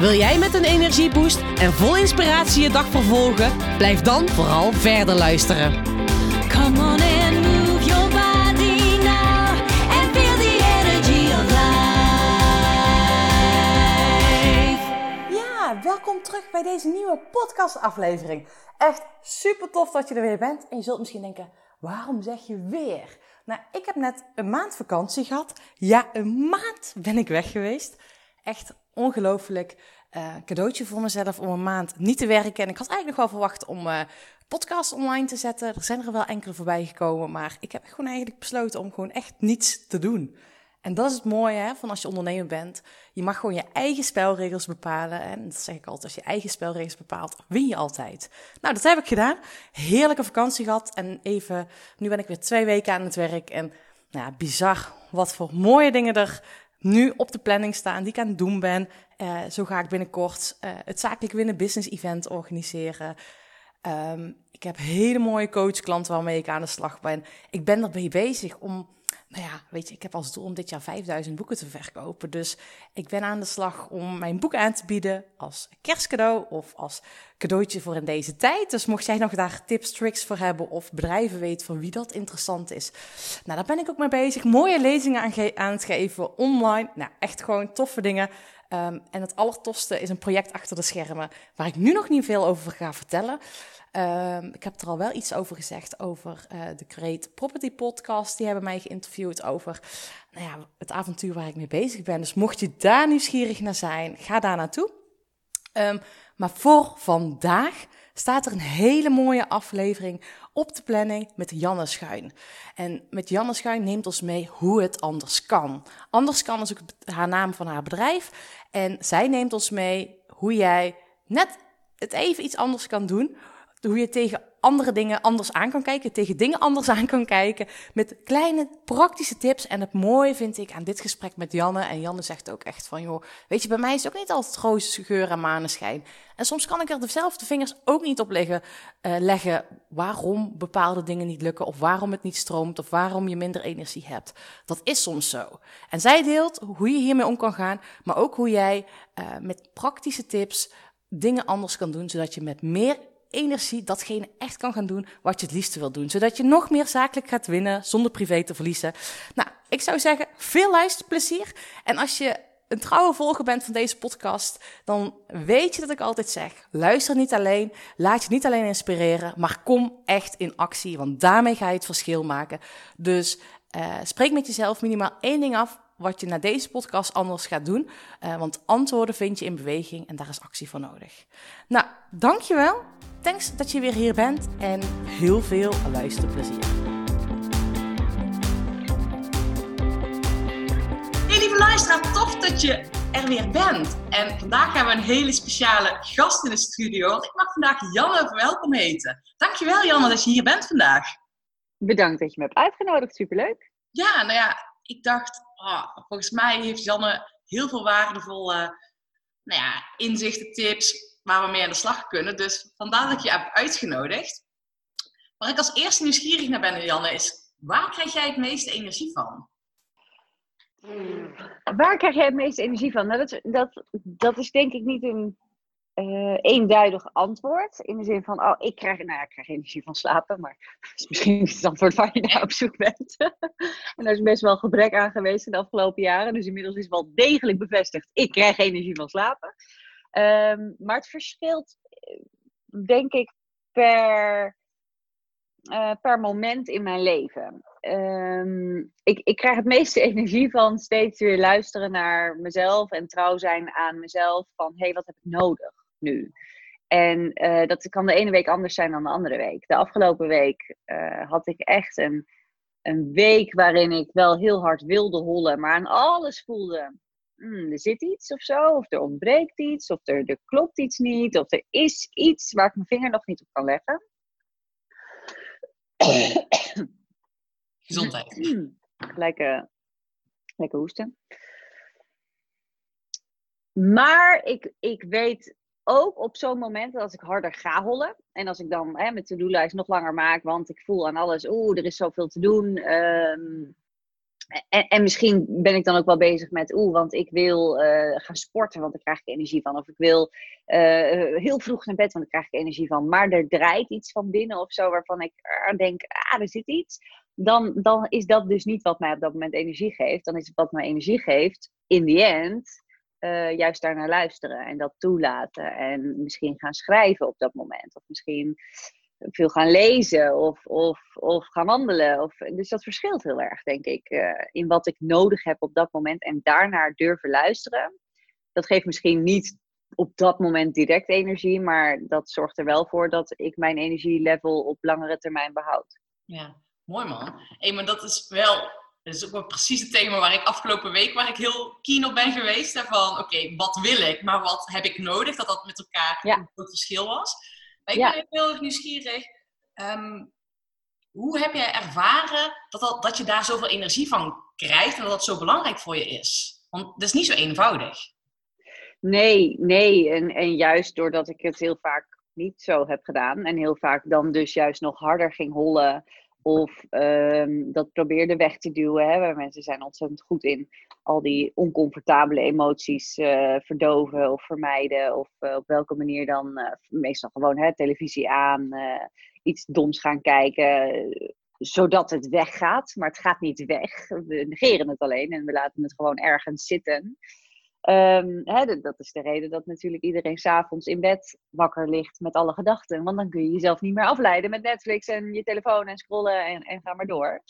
Wil jij met een energieboost en vol inspiratie je dag vervolgen? Blijf dan vooral verder luisteren. Come on and move your body now and feel the energy of life. Ja, welkom terug bij deze nieuwe podcastaflevering. Echt super tof dat je er weer bent. En je zult misschien denken, waarom zeg je weer? Nou, ik heb net een maand vakantie gehad. Ja, een maand ben ik weg geweest. Echt ongelooflijk. Uh, cadeautje voor mezelf om een maand niet te werken. En ik had eigenlijk nog wel verwacht om uh, podcast online te zetten. Er zijn er wel enkele voorbij gekomen. Maar ik heb gewoon eigenlijk besloten om gewoon echt niets te doen. En dat is het mooie hè, van als je ondernemer bent. Je mag gewoon je eigen spelregels bepalen. En dat zeg ik altijd, als je eigen spelregels bepaalt, win je altijd. Nou, dat heb ik gedaan. Heerlijke vakantie gehad. En even, nu ben ik weer twee weken aan het werk. En nou ja, bizar wat voor mooie dingen er nu op de planning staan, die ik aan het doen ben. Uh, zo ga ik binnenkort uh, het Zakelijk Winnen Business Event organiseren. Um, ik heb hele mooie coachklanten waarmee ik aan de slag ben. Ik ben erbij bezig om, nou ja, weet je, ik heb als doel om dit jaar 5000 boeken te verkopen. Dus ik ben aan de slag om mijn boek aan te bieden als kerstcadeau of als cadeautje voor in deze tijd. Dus mocht jij nog daar tips, tricks voor hebben of bedrijven weten van wie dat interessant is. Nou, daar ben ik ook mee bezig. Mooie lezingen aan, het geven online. Nou, echt gewoon toffe dingen. Um, en het allertofste is een project achter de schermen waar ik nu nog niet veel over ga vertellen. Um, ik heb er al wel iets over gezegd over uh, de Create Property Podcast. Die hebben mij geïnterviewd over nou ja, het avontuur waar ik mee bezig ben. Dus mocht je daar nieuwsgierig naar zijn, ga daar naartoe. Um, maar voor vandaag staat er een hele mooie aflevering op de planning met Janne Schuin. En met Janne Schuin neemt ons mee hoe het anders kan. Anders kan is ook haar naam van haar bedrijf. En zij neemt ons mee hoe jij net het even iets anders kan doen. Hoe je tegen andere dingen anders aan kan kijken, tegen dingen anders aan kan kijken, met kleine praktische tips. En het mooie vind ik aan dit gesprek met Janne, en Janne zegt ook echt van, joh, weet je, bij mij is het ook niet altijd roze geur en maneschijn. En soms kan ik er dezelfde vingers ook niet op leggen, uh, leggen waarom bepaalde dingen niet lukken, of waarom het niet stroomt, of waarom je minder energie hebt. Dat is soms zo. En zij deelt hoe je hiermee om kan gaan, maar ook hoe jij uh, met praktische tips dingen anders kan doen, zodat je met meer energie datgene echt kan gaan doen wat je het liefste wil doen. Zodat je nog meer zakelijk gaat winnen zonder privé te verliezen. Nou, ik zou zeggen, veel luisterplezier. En als je een trouwe volger bent van deze podcast, dan weet je dat ik altijd zeg: luister niet alleen, laat je niet alleen inspireren, maar kom echt in actie, want daarmee ga je het verschil maken. Dus uh, spreek met jezelf minimaal één ding af wat je na deze podcast anders gaat doen. Uh, want antwoorden vind je in beweging en daar is actie voor nodig. Nou, dankjewel. Thanks dat je weer hier bent en heel veel luisterplezier. Hey lieve luisteraar, tof dat je er weer bent. En vandaag hebben we een hele speciale gast in de studio. Want ik mag vandaag Janne welkom heten. Dankjewel Janne dat je hier bent vandaag. Bedankt dat je me hebt uitgenodigd, superleuk. Ja, nou ja, ik dacht, oh, volgens mij heeft Janne heel veel waardevolle nou ja, inzichten, tips, waar we mee aan de slag kunnen. Dus vandaar dat ik je heb uitgenodigd. Waar ik als eerste nieuwsgierig naar ben, Janne, is waar krijg jij het meeste energie van? Waar krijg jij het meeste energie van? Nou, dat, dat, dat is denk ik niet een uh, eenduidig antwoord. In de zin van, oh, ik krijg, nou ja, ik krijg energie van slapen, maar dat is misschien niet het antwoord waar je naar op zoek bent. en daar is best wel gebrek aan geweest in de afgelopen jaren. Dus inmiddels is wel degelijk bevestigd, ik krijg energie van slapen. Um, maar het verschilt, eh, denk ik, per, uh, per moment in mijn leven. Um, ik, ik krijg het meeste energie van steeds weer luisteren naar mezelf en trouw zijn aan mezelf. Van hé, hey, wat heb ik nodig nu? En uh, dat kan de ene week anders zijn dan de andere week. De afgelopen week uh, had ik echt een, een week waarin ik wel heel hard wilde hollen, maar aan alles voelde "Hmm, er zit iets of zo, of er ontbreekt iets, of er, er klopt iets niet, of er is iets waar ik mijn vinger nog niet op kan leggen. Gezondheid. Gelijk, eh, lekker hoesten. Maar ik, ik weet ook op zo'n moment dat als ik harder ga hollen. En als ik dan hè, mijn to-do-lijst nog langer maak. Want ik voel aan alles, oeh, er is zoveel te doen. ehm, en, en misschien ben ik dan ook wel bezig met, oeh, want ik wil eh, gaan sporten, want daar krijg ik energie van. Of ik wil eh, heel vroeg naar bed, want daar krijg ik energie van. Maar er draait iets van binnen of zo, waarvan ik denk, ah, er zit iets. Dan, dan is dat dus niet wat mij op dat moment energie geeft. Dan is het wat mij energie geeft, in the end, eh, juist daar naar luisteren en dat toelaten. En misschien gaan schrijven op dat moment. Of misschien veel gaan lezen of, of, of gaan wandelen. Of, dus dat verschilt heel erg, denk ik, eh, in wat ik nodig heb op dat moment. En daarnaar durven luisteren. Dat geeft misschien niet op dat moment direct energie, maar dat zorgt er wel voor dat ik mijn energielevel op langere termijn behoud. Ja, mooi man. Hey, maar dat is wel, dat is ook wel precies het thema waar ik afgelopen week, waar ik heel keen op ben geweest. Van, oké, wat wil ik, maar wat heb ik nodig? Dat dat met elkaar Ja. een groot verschil was. Maar ik Ja. ben heel erg nieuwsgierig. Ehm, hoe heb jij ervaren dat, dat, dat je daar zoveel energie van krijgt en dat dat zo belangrijk voor je is? Want dat is niet zo eenvoudig. Nee, nee. En, en juist doordat ik het heel vaak niet zo heb gedaan. En heel vaak dan dus juist nog harder ging hollen. Of ehm, dat probeerde weg te duwen. Hè, waar mensen zijn ontzettend goed in. Al die oncomfortabele emoties eh, verdoven of vermijden. Of eh, op welke manier dan. eh, meestal gewoon hè, televisie aan. iets doms gaan kijken. zodat het weggaat. Maar het gaat niet weg. We negeren het alleen. En we laten het gewoon ergens zitten. Ehm, hè, dat- is de reden dat natuurlijk iedereen s'avonds in bed wakker ligt met alle gedachten. Want dan kun je jezelf niet meer afleiden met Netflix en je telefoon en scrollen en, en ga maar door.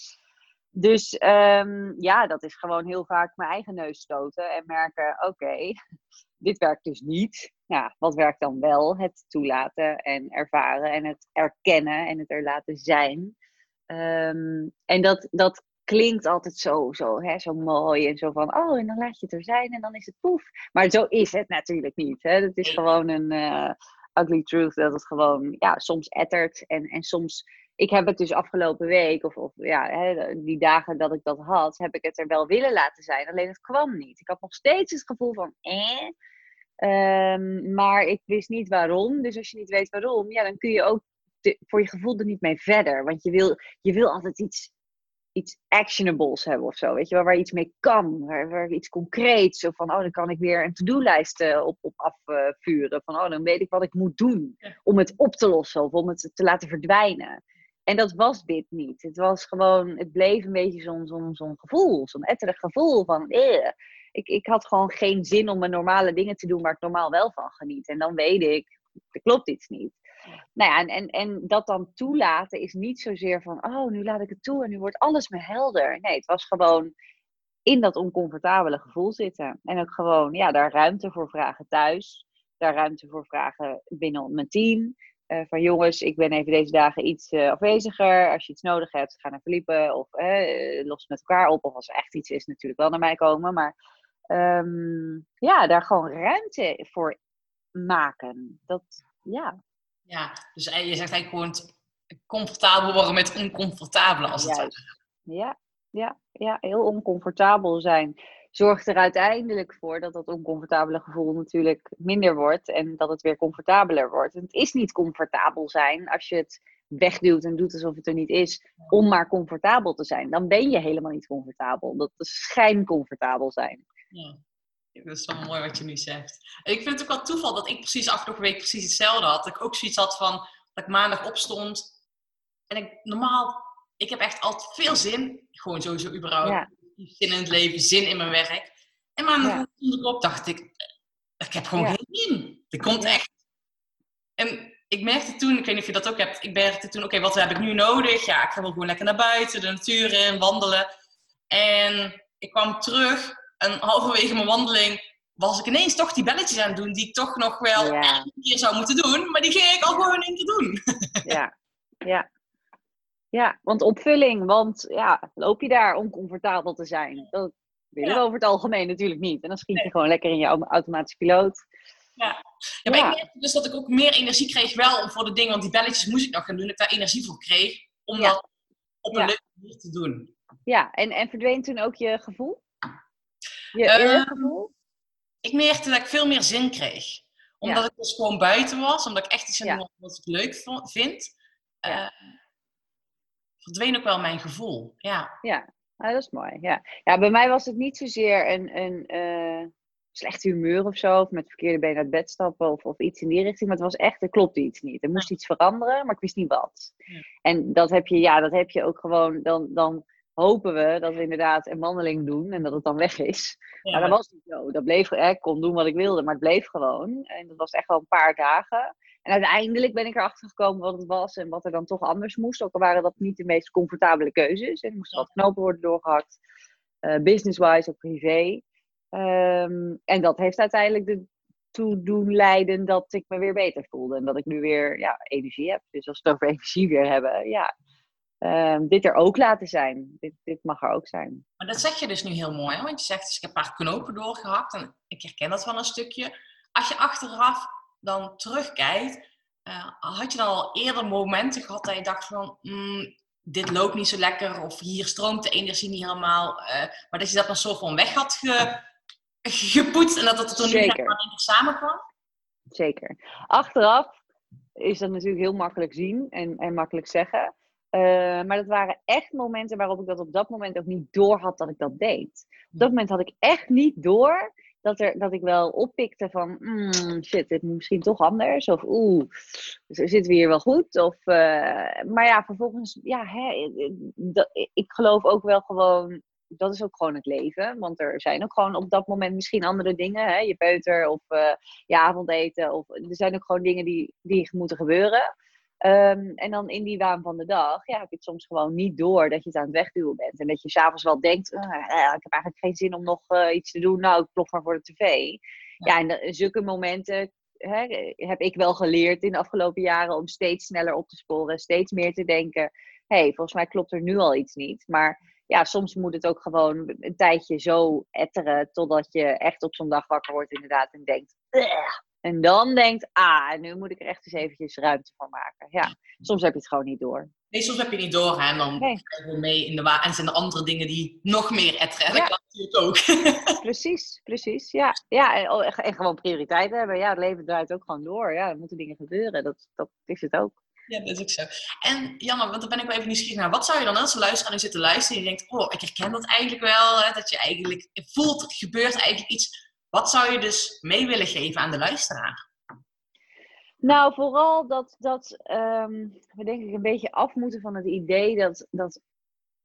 Dus ehm, ja, dat is gewoon heel vaak mijn eigen neus stoten en merken: oké, dit werkt dus niet. Ja, wat werkt dan wel? Het toelaten en ervaren en het erkennen en het er laten zijn. Ehm, en dat, dat klinkt altijd zo, zo, hè, zo mooi en zo van, oh, en dan laat je het er zijn en dan is het poef. Maar zo is het natuurlijk niet. Hè. Het is gewoon een eh, ugly truth dat het gewoon, ja, soms ettert en, en soms... Ik heb het dus afgelopen week, of, of ja, hè, die dagen dat ik dat had, heb ik het er wel willen laten zijn. Alleen het kwam niet. Ik had nog steeds het gevoel van, eh. Ehm, maar ik wist niet waarom. Dus als je niet weet waarom, ja, dan kun je ook voor je gevoel er niet mee verder. Want je wil, je wil altijd iets, iets actionables hebben of zo. Weet je wel, waar iets mee kan. Waar, waar iets concreets. Zo van, oh, dan kan ik weer een to-do-lijst eh, op, op afvuren. van, oh, dan weet ik wat ik moet doen. Om het op te lossen of om het te laten verdwijnen. En dat was dit niet. Het was gewoon, het bleef een beetje zo'n zo'n zo'n gevoel. Zo'n etterig gevoel van, eh. Ik, ik had gewoon geen zin om mijn normale dingen te doen waar ik normaal wel van geniet. En dan weet ik, er klopt iets niet. Nou ja, en, en, en dat dan toelaten is niet zozeer van, oh, nu laat ik het toe en nu wordt alles me helder. Nee, het was gewoon in dat oncomfortabele gevoel zitten. En ook gewoon, ja, daar ruimte voor vragen thuis. Daar ruimte voor vragen binnen mijn team. Eh, van jongens, ik ben even deze dagen iets eh, afweziger. Als je iets nodig hebt, ga naar verliepen of los met elkaar op. Of als er echt iets is, natuurlijk wel naar mij komen. Maar ehm, ja, daar gewoon ruimte voor maken. Dat, ja, Ja, dus je zegt eigenlijk gewoon comfortabel worden met oncomfortabele als het ware. Ja, ja, ja, heel oncomfortabel zijn. Zorgt er uiteindelijk voor dat dat oncomfortabele gevoel natuurlijk minder wordt en dat het weer comfortabeler wordt. En het is niet comfortabel zijn als je het wegduwt en doet alsof het er niet is, om maar comfortabel te zijn. Dan ben je helemaal niet comfortabel. Dat is schijncomfortabel zijn. Ja. Dat is wel mooi wat je nu zegt. Ik vind het ook wel toeval dat ik precies afgelopen week precies hetzelfde had. Dat ik ook zoiets had van dat ik maandag opstond. En ik normaal, ik heb echt altijd veel zin. Gewoon sowieso überhaupt. Ja. Zin in het leven, zin in mijn werk. En maandag Ja. stond ik op, dacht ik, eh, ik heb gewoon Ja. geen zin. Dat komt echt. En ik merkte toen, ik weet niet of je dat ook hebt, ik merkte toen, oké, wat heb ik nu nodig? Ja, ik ga wel gewoon lekker naar buiten, de natuur in, wandelen. En ik kwam terug en halverwege mijn wandeling was ik ineens toch die belletjes aan het doen die ik toch nog wel Ja. een keer zou moeten doen. Maar die ging ik al gewoon één keer doen. Ja, ja. Ja, want opvulling, want ja, loop je daar oncomfortabel te zijn? Dat, willen Ja. we over het algemeen natuurlijk niet. En dan schiet je gewoon lekker in je au- automatische piloot. Ja, maar Ja. ik merkte dus dat ik ook meer energie kreeg wel voor de dingen, want die belletjes moest ik nog gaan doen, dat ik daar energie voor kreeg om dat op een leuke manier te doen. Ja, en, en verdween toen ook je gevoel? Je Ehm? Ik merkte dat ik veel meer zin kreeg. Omdat ik dus gewoon buiten was, omdat ik echt iets Ja. was wat ik leuk vind, Ja. eh, verdween ook wel mijn gevoel. Ja. Ah, dat is mooi. Ja. ja, bij mij was het niet zozeer een, een eh, slecht humeur of zo, of met verkeerde benen uit bed stappen of, of iets in die richting. Maar het was echt, er klopte iets niet. Er moest iets veranderen, maar ik wist niet wat. Ja. En dat heb je, ja, dat heb je ook gewoon, dan, dan hopen we dat we inderdaad een wandeling doen en dat het dan weg is. Ja, maar dat was niet zo. Dat bleef, hè, ik kon doen wat ik wilde, maar het bleef gewoon. En dat was echt wel een paar dagen. En uiteindelijk ben ik erachter gekomen wat het was en wat er dan toch anders moest. Ook al waren dat niet de meest comfortabele keuzes. Er moesten wat knopen worden doorgehakt. eh, business-wise, ook privé. Ehm, en dat heeft uiteindelijk ertoe doen leiden dat ik me weer beter voelde. En dat ik nu weer ja, energie heb. Dus als we het over energie weer hebben, ja. Ehm, dit er ook laten zijn. Dit, dit mag er ook zijn. Maar dat zeg je dus nu heel mooi, hè? want je zegt dus ik heb een paar knopen doorgehakt en ik herken dat wel een stukje. Als je achteraf dan terugkijkt, eh, had je dan al eerder momenten gehad dat je dacht van, mm, dit loopt niet zo lekker of hier stroomt de energie niet helemaal, eh, maar dat je dat dan soort van weg had ge, gepoetst en dat het er toen niet Zeker. helemaal in samenkwam? Zeker. Achteraf is dat natuurlijk heel makkelijk zien en, en makkelijk zeggen. Eh, maar dat waren echt momenten waarop ik dat op dat moment ook niet door had dat ik dat deed. Op dat moment had ik echt niet door dat, er, dat ik wel oppikte van "Mm, shit, dit moet misschien toch anders. Of oeh, zitten we hier wel goed? Of, eh, maar ja, vervolgens, ja, hè, dat, ik geloof ook wel gewoon, dat is ook gewoon het leven. Want er zijn ook gewoon op dat moment misschien andere dingen. Hè? Je peuter of eh, je avondeten. Of, er zijn ook gewoon dingen die, die moeten gebeuren. Ehm, en dan in die waan van de dag, ja, heb je het soms gewoon niet door dat je het aan het wegduwen bent. En dat je s'avonds wel denkt, "Ah, eh, ik heb eigenlijk geen zin om nog eh, iets te doen. Nou, ik plof maar voor de tv. Ja, en de- zulke momenten hè, heb ik wel geleerd in de afgelopen jaren om steeds sneller op te sporen. Steeds meer te denken, hé, hey, volgens mij klopt er nu al iets niet. Maar ja, soms moet het ook gewoon een tijdje zo etteren totdat je echt op zo'n dag wakker wordt inderdaad en denkt. En dan denkt, ah, nu moet ik er echt eens eventjes ruimte voor maken. Ja, soms heb je het gewoon niet door. Nee, soms heb je niet door hè, en dan Nee. mee in de waan en zijn er andere dingen die nog meer etteren. Ja. Dat natuurlijk ook. Precies, precies. Ja, ja en, oh, en- gewoon prioriteiten hebben. Ja, het leven draait ook gewoon door. Ja, er moeten dingen gebeuren. Dat, dat is het ook. Ja, dat is ook zo. En Janne, want dan ben ik wel even nieuwsgierig naar. Wat zou je dan als luisteraar nu zit te luisteren en je denkt, oh, ik herken dat eigenlijk wel. Hè, dat je eigenlijk voelt, er gebeurt eigenlijk iets. Wat zou je dus mee willen geven aan de luisteraar? Nou, vooral dat, dat ehm, we denk ik een beetje af moeten van het idee dat, dat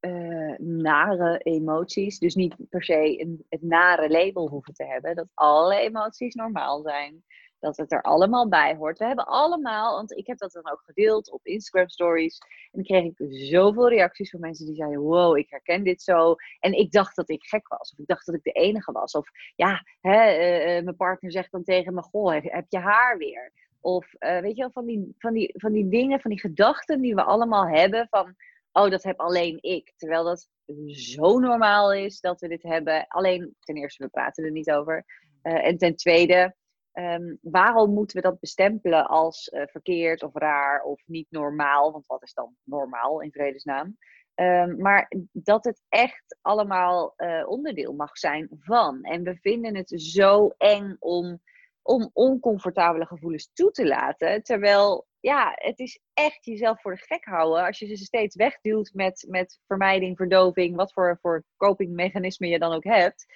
eh, nare emoties, dus niet per se een, het nare label hoeven te hebben, dat alle emoties normaal zijn. Dat het er allemaal bij hoort. We hebben allemaal, want ik heb dat dan ook gedeeld op Instagram stories. En dan kreeg ik zoveel reacties van mensen die zeiden: Wow, ik herken dit zo. En ik dacht dat ik gek was. Of ik dacht dat ik de enige was. Of ja, hè, eh, eh, mijn partner zegt dan tegen me: Goh, heb, heb je haar weer? Of eh, weet je wel, van die, van, die, van die dingen, van die gedachten die we allemaal hebben. Van, oh, dat heb alleen ik. Terwijl dat zo normaal is dat we dit hebben. Alleen, ten eerste, we praten er niet over. Eh, en ten tweede, ehm, waarom moeten we dat bestempelen als eh, verkeerd of raar of niet normaal? Want wat is dan normaal in vredesnaam? Ehm, maar dat het echt allemaal eh, onderdeel mag zijn van. En we vinden het zo eng om om oncomfortabele gevoelens toe te laten. Terwijl, ja, het is echt jezelf voor de gek houden als je ze steeds wegduwt met, met vermijding, verdoving, wat voor, voor copingmechanismen je dan ook hebt.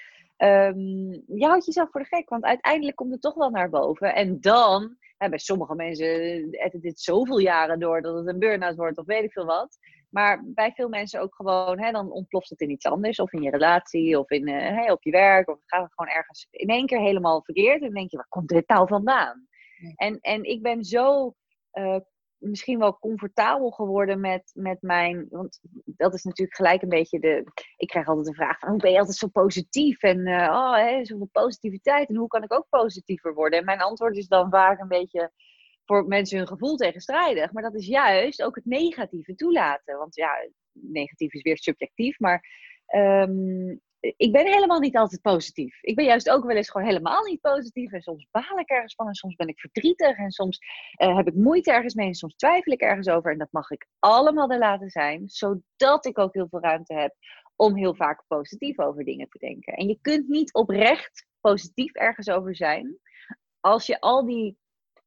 Ehm, je houdt jezelf voor de gek, want uiteindelijk komt het toch wel naar boven. En dan, hè, bij sommige mensen het dit zoveel jaren door dat het een burn-out wordt of weet ik veel wat. Maar bij veel mensen ook gewoon, hè, dan ontploft het in iets anders. Of in je relatie, of in, eh, hè, op je werk. Of het gaat gewoon ergens in één keer helemaal verkeerd. En dan denk je, waar komt dit nou vandaan? En, en ik ben zo eh, misschien wel comfortabel geworden met, met mijn... Want dat is natuurlijk gelijk een beetje de... Ik krijg altijd de vraag van, hoe ben je altijd zo positief? En eh, oh, hè, zoveel positiviteit. En hoe kan ik ook positiever worden? En mijn antwoord is dan vaak een beetje voor mensen hun gevoel tegenstrijdig. Maar dat is juist ook het negatieve toelaten. Want ja, negatief is weer subjectief. Maar ehm, ik ben helemaal niet altijd positief. Ik ben juist ook wel eens gewoon helemaal niet positief. En soms baal ik ergens van en soms ben ik verdrietig. En soms eh, heb ik moeite ergens mee en soms twijfel ik ergens over. En dat mag ik allemaal er laten zijn. Zodat ik ook heel veel ruimte heb om heel vaak positief over dingen te denken. En je kunt niet oprecht positief ergens over zijn. Als je al die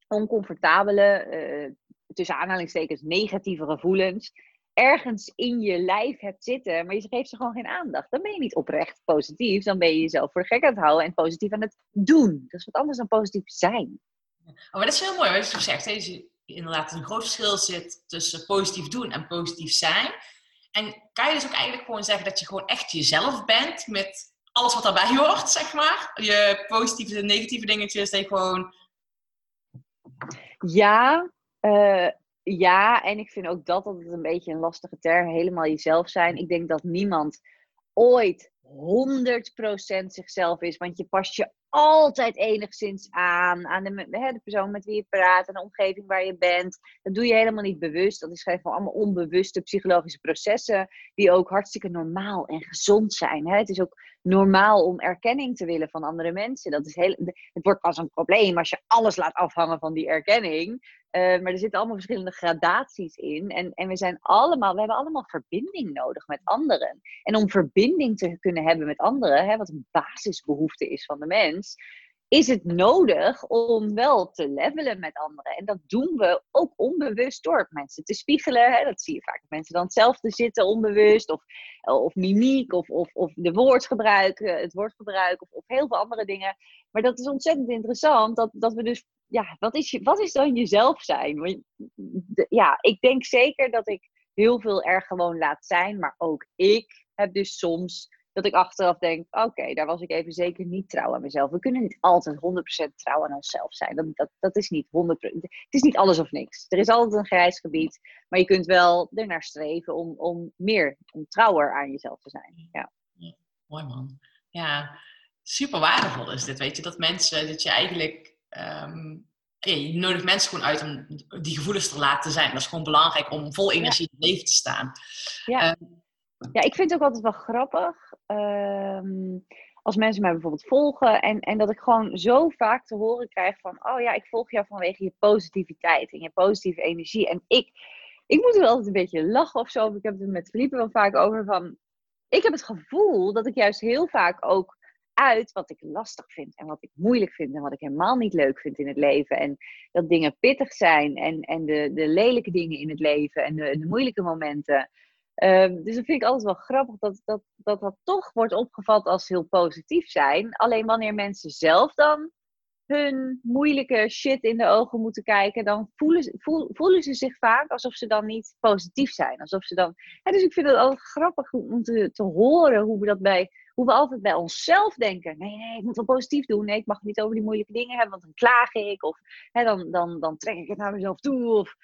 oncomfortabele, eh, tussen aanhalingstekens negatieve gevoelens ergens in je lijf hebt zitten, maar je geeft ze gewoon geen aandacht. Dan ben je niet oprecht positief. Dan ben je jezelf voor de gek aan het houden en positief aan het doen. Dat is wat anders dan positief zijn. Oh, maar dat is heel mooi wat je zegt. hè. Je- inderdaad een groot verschil zit tussen positief doen en positief zijn. En kan je dus ook eigenlijk gewoon zeggen dat je gewoon echt jezelf bent met alles wat daarbij hoort, zeg maar? Je positieve en negatieve dingetjes, dat je gewoon... Ja, eh, ja, en ik vind ook dat altijd een beetje een lastige term. Helemaal jezelf zijn. Ik denk dat niemand ooit 100% zichzelf is. Want je past je altijd enigszins aan. Aan de, hè, de persoon met wie je praat. Aan de omgeving waar je bent. Dat doe je helemaal niet bewust. Dat is gewoon allemaal onbewuste psychologische processen. Die ook hartstikke normaal en gezond zijn. Hè? Het is ook normaal om erkenning te willen van andere mensen. Dat is heel, het wordt pas een probleem als je alles laat afhangen van die erkenning. Eh, maar er zitten allemaal verschillende gradaties in. En, en we zijn allemaal, we hebben allemaal verbinding nodig met anderen. En om verbinding te kunnen hebben met anderen, hè, wat een basisbehoefte is van de mens, is het nodig om wel te levelen met anderen. En dat doen we ook onbewust door mensen te spiegelen. Hè. Dat zie je vaak. Mensen dan hetzelfde zitten onbewust, of, of mimiek, of, of, of de woordgebruik, het woordgebruik, of, of heel veel andere dingen. Maar dat is ontzettend interessant, dat, dat we dus ja, wat is, je, wat is dan jezelf zijn? Ja, ik denk zeker dat ik heel veel er gewoon laat zijn. Maar ook ik heb dus soms dat ik achteraf denk: oké, daar was ik even zeker niet trouw aan mezelf. We kunnen niet altijd 100% trouw aan onszelf zijn. Dat, dat, dat is niet 100%. Het is niet alles of niks. Er is altijd een grijs gebied. Maar je kunt wel ernaar streven om, om meer, om trouwer aan jezelf te zijn. Ja. Mooi man. Ja, super waardevol is dit, weet je. Dat mensen, dat je eigenlijk... ehm, ja, je nodigt mensen gewoon uit om die gevoelens te laten zijn. Dat is gewoon belangrijk om vol energie in het leven te staan. Ja, ik vind het ook altijd wel grappig. ehm, als mensen mij bijvoorbeeld volgen. En, en dat ik gewoon zo vaak te horen krijg van... Oh ja, ik volg jou vanwege je positiviteit en je positieve energie. En ik, ik moet er altijd een beetje lachen of zo. Ik heb het met Felipe wel vaak over van... Ik heb het gevoel dat ik juist heel vaak ook uit wat ik lastig vind. En wat ik moeilijk vind. En wat ik helemaal niet leuk vind in het leven. En dat dingen pittig zijn. En, en de, de lelijke dingen in het leven. En de, de moeilijke momenten. Ehm, dus dat vind ik altijd wel grappig dat dat, dat dat toch wordt opgevat als heel positief zijn. Alleen wanneer mensen zelf dan hun moeilijke shit in de ogen moeten kijken, dan voelen, ze- voel- voelen ze zich vaak alsof ze dan niet positief zijn. Alsof ze dan... Ja, dus ik vind het altijd grappig om te, te horen hoe we dat bij, hoe we altijd bij onszelf denken. Nee, nee, ik moet wel positief doen. Nee, ik mag niet over die moeilijke dingen hebben, want dan klaag ik. Of hè, dan, dan, dan trek ik het naar mezelf toe. Of,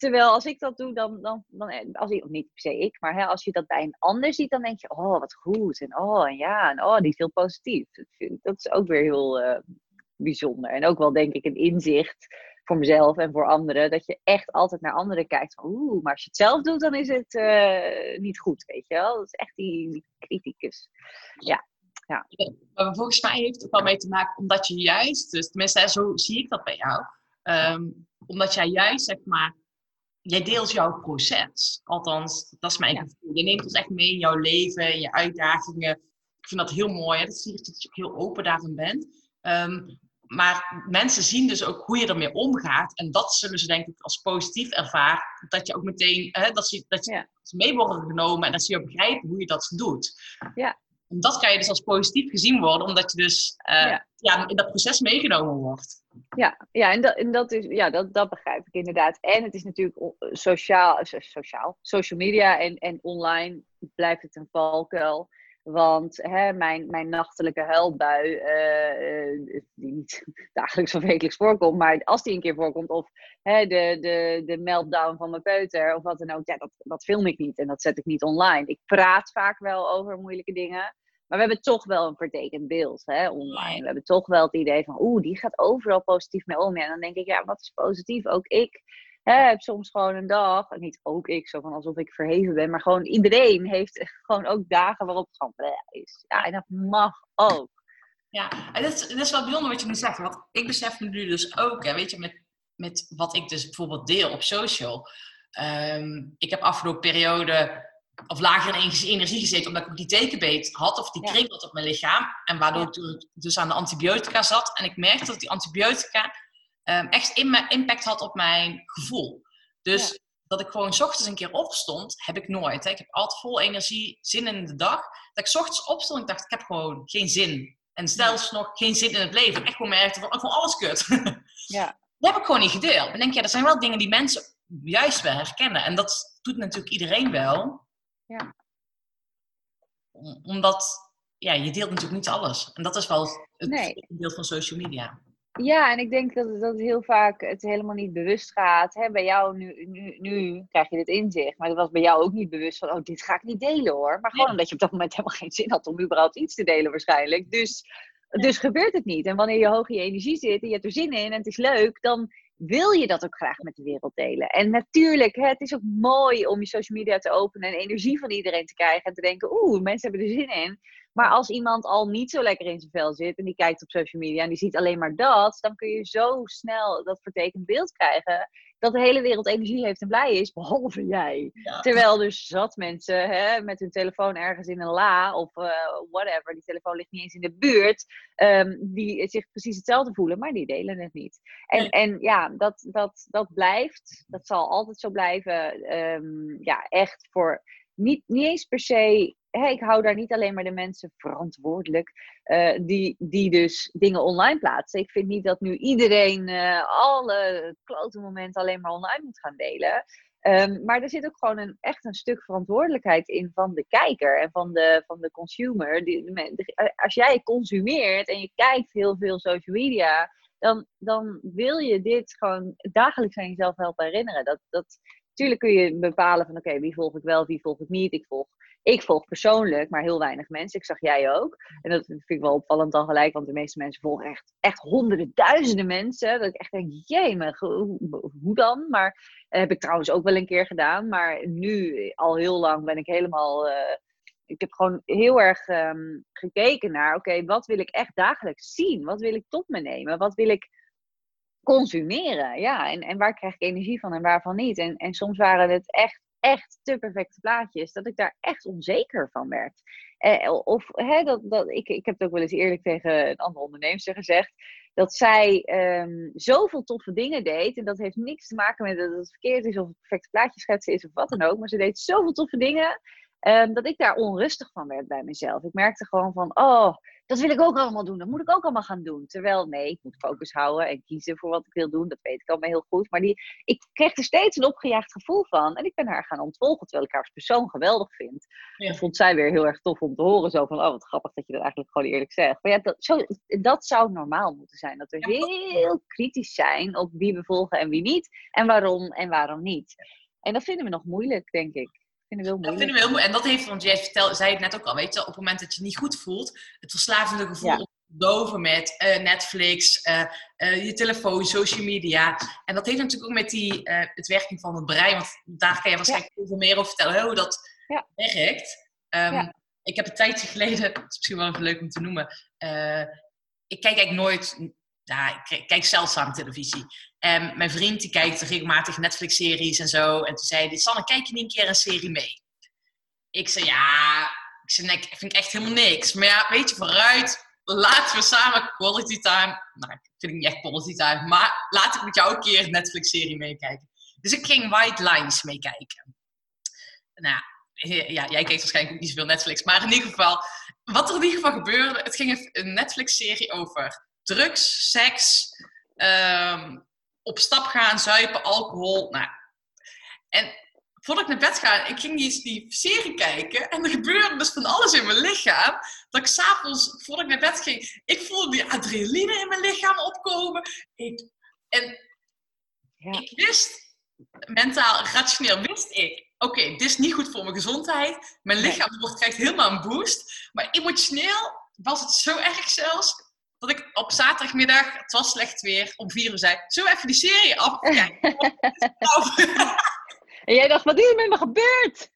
terwijl als ik dat doe, dan, dan, dan als ik, of niet per se ik, maar hè, als je dat bij een ander ziet, dan denk je, oh, wat goed. En oh, en ja, en oh, die is heel positief. Dat, is ook weer heel eh, bijzonder. En ook wel, denk ik, een inzicht voor mezelf en voor anderen. Dat je echt altijd naar anderen kijkt. Van, Oeh, maar als je het zelf doet, dan is het eh, niet goed, weet je wel. Dat is echt die, die criticus. Maar volgens mij heeft het wel mee te maken omdat je juist, dus tenminste zo zie ik dat bij jou, ehm, omdat jij juist zeg maar, jij deelt jouw proces. Althans, dat is mijn Ja. gevoel. Je neemt ons echt mee in jouw leven, in je uitdagingen. Ik vind dat heel mooi. Hè? Dat zie je dat je ook heel open daarin bent. Ehm, maar mensen zien dus ook hoe je ermee omgaat. En dat zullen ze denk ik als positief ervaren. Dat je ook meteen, hè, dat ze, dat je Ja. mee worden genomen en dat ze jou begrijpen hoe je dat doet. Ja. En dat kan je dus als positief gezien worden, omdat je dus eh, Ja. ja, in dat proces meegenomen wordt. Ja, ja en, dat, en dat, is, ja dat, dat begrijp ik inderdaad. En het is natuurlijk sociaal, eh, so- sociaal social media en, en online blijft het een valkuil. Want hè, mijn, mijn nachtelijke huilbui, eh, die niet dagelijks of wekelijks voorkomt, maar als die een keer voorkomt, of hè, de, de, de meltdown van mijn peuter, of wat dan ook, ja, dat, dat film ik niet en dat zet ik niet online. Ik praat vaak wel over moeilijke dingen, maar we hebben toch wel een vertekend beeld hè, online. We hebben toch wel het idee van, oeh, die gaat overal positief mee om. Ja, en dan denk ik, ja, wat is positief? Ook ik hè, heb soms gewoon een dag, en niet ook ik, zo van alsof ik verheven ben, maar gewoon iedereen heeft gewoon ook dagen waarop het gewoon bleh is. Ja, en dat mag ook. Ja, en dat is, dat is wel bijzonder wat je nu zegt. Want ik besef nu dus ook, hè, weet je, met, met wat ik dus bijvoorbeeld deel op social. Ehm, ik heb afgelopen periode of lager in energie gezeten omdat ik ook die tekenbeet had of die kring had op mijn lichaam. En waardoor ik toen dus aan de antibiotica zat. En ik merkte dat die antibiotica ehm, echt in mijn impact had op mijn gevoel. Dus dat ik gewoon 's ochtends een keer opstond, heb ik nooit. Hè. Ik heb altijd vol energie, zin in de dag. Dat ik 's ochtends opstond en ik dacht, ik heb gewoon geen zin. En zelfs nog geen zin in het leven. Echt gewoon merkte van, ik vond alles kut. Ja, Dat heb ik gewoon niet gedeeld. En denk, ja, dat zijn wel dingen die mensen juist wel herkennen. En dat doet natuurlijk iedereen wel. Ja. Om- Omdat, ja, je deelt natuurlijk niet alles. En dat is wel het Nee. deel van social media. Ja, en ik denk dat, het- dat heel vaak het helemaal niet bewust gaat. Hè? Bij jou nu, nu, nu krijg je dit inzicht, maar dat was bij jou ook niet bewust van, oh, dit ga ik niet delen hoor. Maar gewoon Nee. omdat je op dat moment helemaal geen zin had om überhaupt iets te delen waarschijnlijk. Dus, dus gebeurt het niet. En wanneer je hoog in je energie zit en je hebt er zin in en het is leuk, dan wil je dat ook graag met de wereld delen. En natuurlijk, het is ook mooi om je social media te openen en energie van iedereen te krijgen en te denken, oeh, mensen hebben er zin in. Maar als iemand al niet zo lekker in zijn vel zit en die kijkt op social media en die ziet alleen maar dat, dan kun je zo snel dat vertekend beeld krijgen dat de hele wereld energie heeft en blij is, behalve jij. Ja. Terwijl dus zat mensen hè, met hun telefoon ergens in een la of eh, whatever, die telefoon ligt niet eens in de buurt, ehm, die zich precies hetzelfde voelen, maar die delen het niet. En, Nee. en ja, dat, dat, dat blijft, dat zal altijd zo blijven, ehm, ja, echt voor niet, niet eens per se. Hè, ik hou daar niet alleen maar de mensen verantwoordelijk eh, die, die dus dingen online plaatsen. Ik vind niet dat nu iedereen eh, alle klote momenten alleen maar online moet gaan delen. Ehm, maar er zit ook gewoon een, echt een stuk verantwoordelijkheid in van de kijker en van de, van de consumer. Die, de- als jij consumeert en je kijkt heel veel social media, dan, dan wil je dit gewoon dagelijks aan jezelf helpen herinneren. Dat, dat, Tuurlijk kun je bepalen van oké, wie volg ik wel, wie volg ik niet. Ik volg, ik volg persoonlijk, maar heel weinig mensen. Ik zag jij ook. En dat vind ik wel opvallend dan gelijk, want de meeste mensen volgen echt, echt honderden, duizenden mensen. Dat ik echt denk, jee, hoe, hoe dan? Maar eh, heb ik trouwens ook wel een keer gedaan. Maar nu, al heel lang, ben ik helemaal... eh, ik heb gewoon heel erg ehm, gekeken naar, oké, wat wil ik echt dagelijks zien? Wat wil ik tot me nemen? Wat wil ik consumeren? Ja, en, en waar krijg ik energie van en waarvan niet? En, en soms waren het echt, echt te perfecte plaatjes, dat ik daar echt onzeker van werd. Eh, of hè, dat, dat, ik, ik heb het ook wel eens eerlijk tegen een andere onderneemster gezegd, dat zij ehm, zoveel toffe dingen deed. En dat heeft niks te maken met dat het verkeerd is of het perfecte plaatje schetsen is of wat dan ook. Maar ze deed zoveel toffe dingen. ehm, dat ik daar onrustig van werd bij mezelf. Ik merkte gewoon van, oh, dat wil ik ook allemaal doen. Dat moet ik ook allemaal gaan doen. Terwijl, nee, ik moet focus houden en kiezen voor wat ik wil doen. Dat weet ik allemaal heel goed. Maar die, ik kreeg er steeds een opgejaagd gevoel van. En ik ben haar gaan ontvolgen, terwijl ik haar als persoon geweldig vind. Ja. Dat vond zij weer heel erg tof om te horen. Zo van, oh, wat grappig dat je dat eigenlijk gewoon eerlijk zegt. Maar ja, dat, zo, dat zou normaal moeten zijn. Dat we heel kritisch zijn op wie we volgen en wie niet. En waarom en waarom niet. En dat vinden we nog moeilijk, denk ik. Vinden we heel Dat vinden we heel mooi. En dat heeft, want jij vertel, zei het net ook al, weet je, op het moment dat je niet goed voelt, het verslavende gevoel Ja. doven met eh, Netflix, eh, eh, je telefoon, social media. En dat heeft natuurlijk ook met die, het werking van het brein, want daar kan je waarschijnlijk veel meer over vertellen, hoe dat Ja. werkt. Ehm. Ik heb een tijdje geleden, dat is misschien wel even leuk om te noemen, ik kijk eigenlijk nooit, ik kijk- zeldzaam televisie. En mijn vriend die kijkt regelmatig Netflix-series en zo. En toen zei hij, Sanne, kijk je niet een keer een serie mee? Ik zei, ja, ik zei, nee, ik vind echt helemaal niks. Maar ja, weet je, vooruit, laten we samen quality time... Nou, ik vind het niet echt quality time, maar laat ik met jou een keer een Netflix-serie meekijken. Dus ik ging White Lines meekijken. Nou, ja, jij kijkt waarschijnlijk ook niet zoveel Netflix. Maar in ieder geval, wat er in ieder geval gebeurde... Het ging een Netflix-serie over drugs, seks... ehm, op stap gaan, zuipen, alcohol. Nou, en voordat ik naar bed ga, ik ging die, die serie kijken. En er gebeurde dus van alles in mijn lichaam. Dat ik s'avonds, voordat ik naar bed ging, ik voelde die adrenaline in mijn lichaam opkomen. Ik, en Ja. ik wist, mentaal, rationeel wist ik, oké, dit is niet goed voor mijn gezondheid. Mijn lichaam wordt, krijgt helemaal een boost. Maar emotioneel was het zo erg zelfs dat ik op zaterdagmiddag, het was slecht weer, om vier uur zei, zullen we even die serie afkijken? En jij dacht, wat is er met me gebeurd?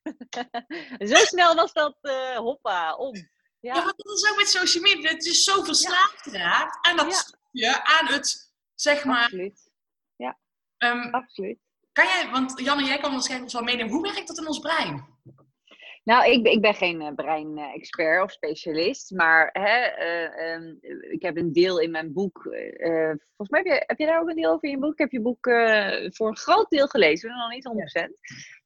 Zo snel was dat, eh, hoppa, om. Ja, Ja, dat is ook met social media. Het is zo verslaafd geraakt aan dat Ja. stukje, aan het, zeg maar... absoluut. ehm, absoluut. kan jij, want Janne, jij kan waarschijnlijk ons wel meenemen. Hoe werkt dat in ons brein? Nou, ik, ben- ik ben geen eh, brein-expert of specialist, maar hè, eh, ehm, ik heb een deel in mijn boek. eh, volgens mij heb je, heb je daar ook een deel over in je boek? Ik heb je boek voor een groot deel gelezen, nog niet 100%.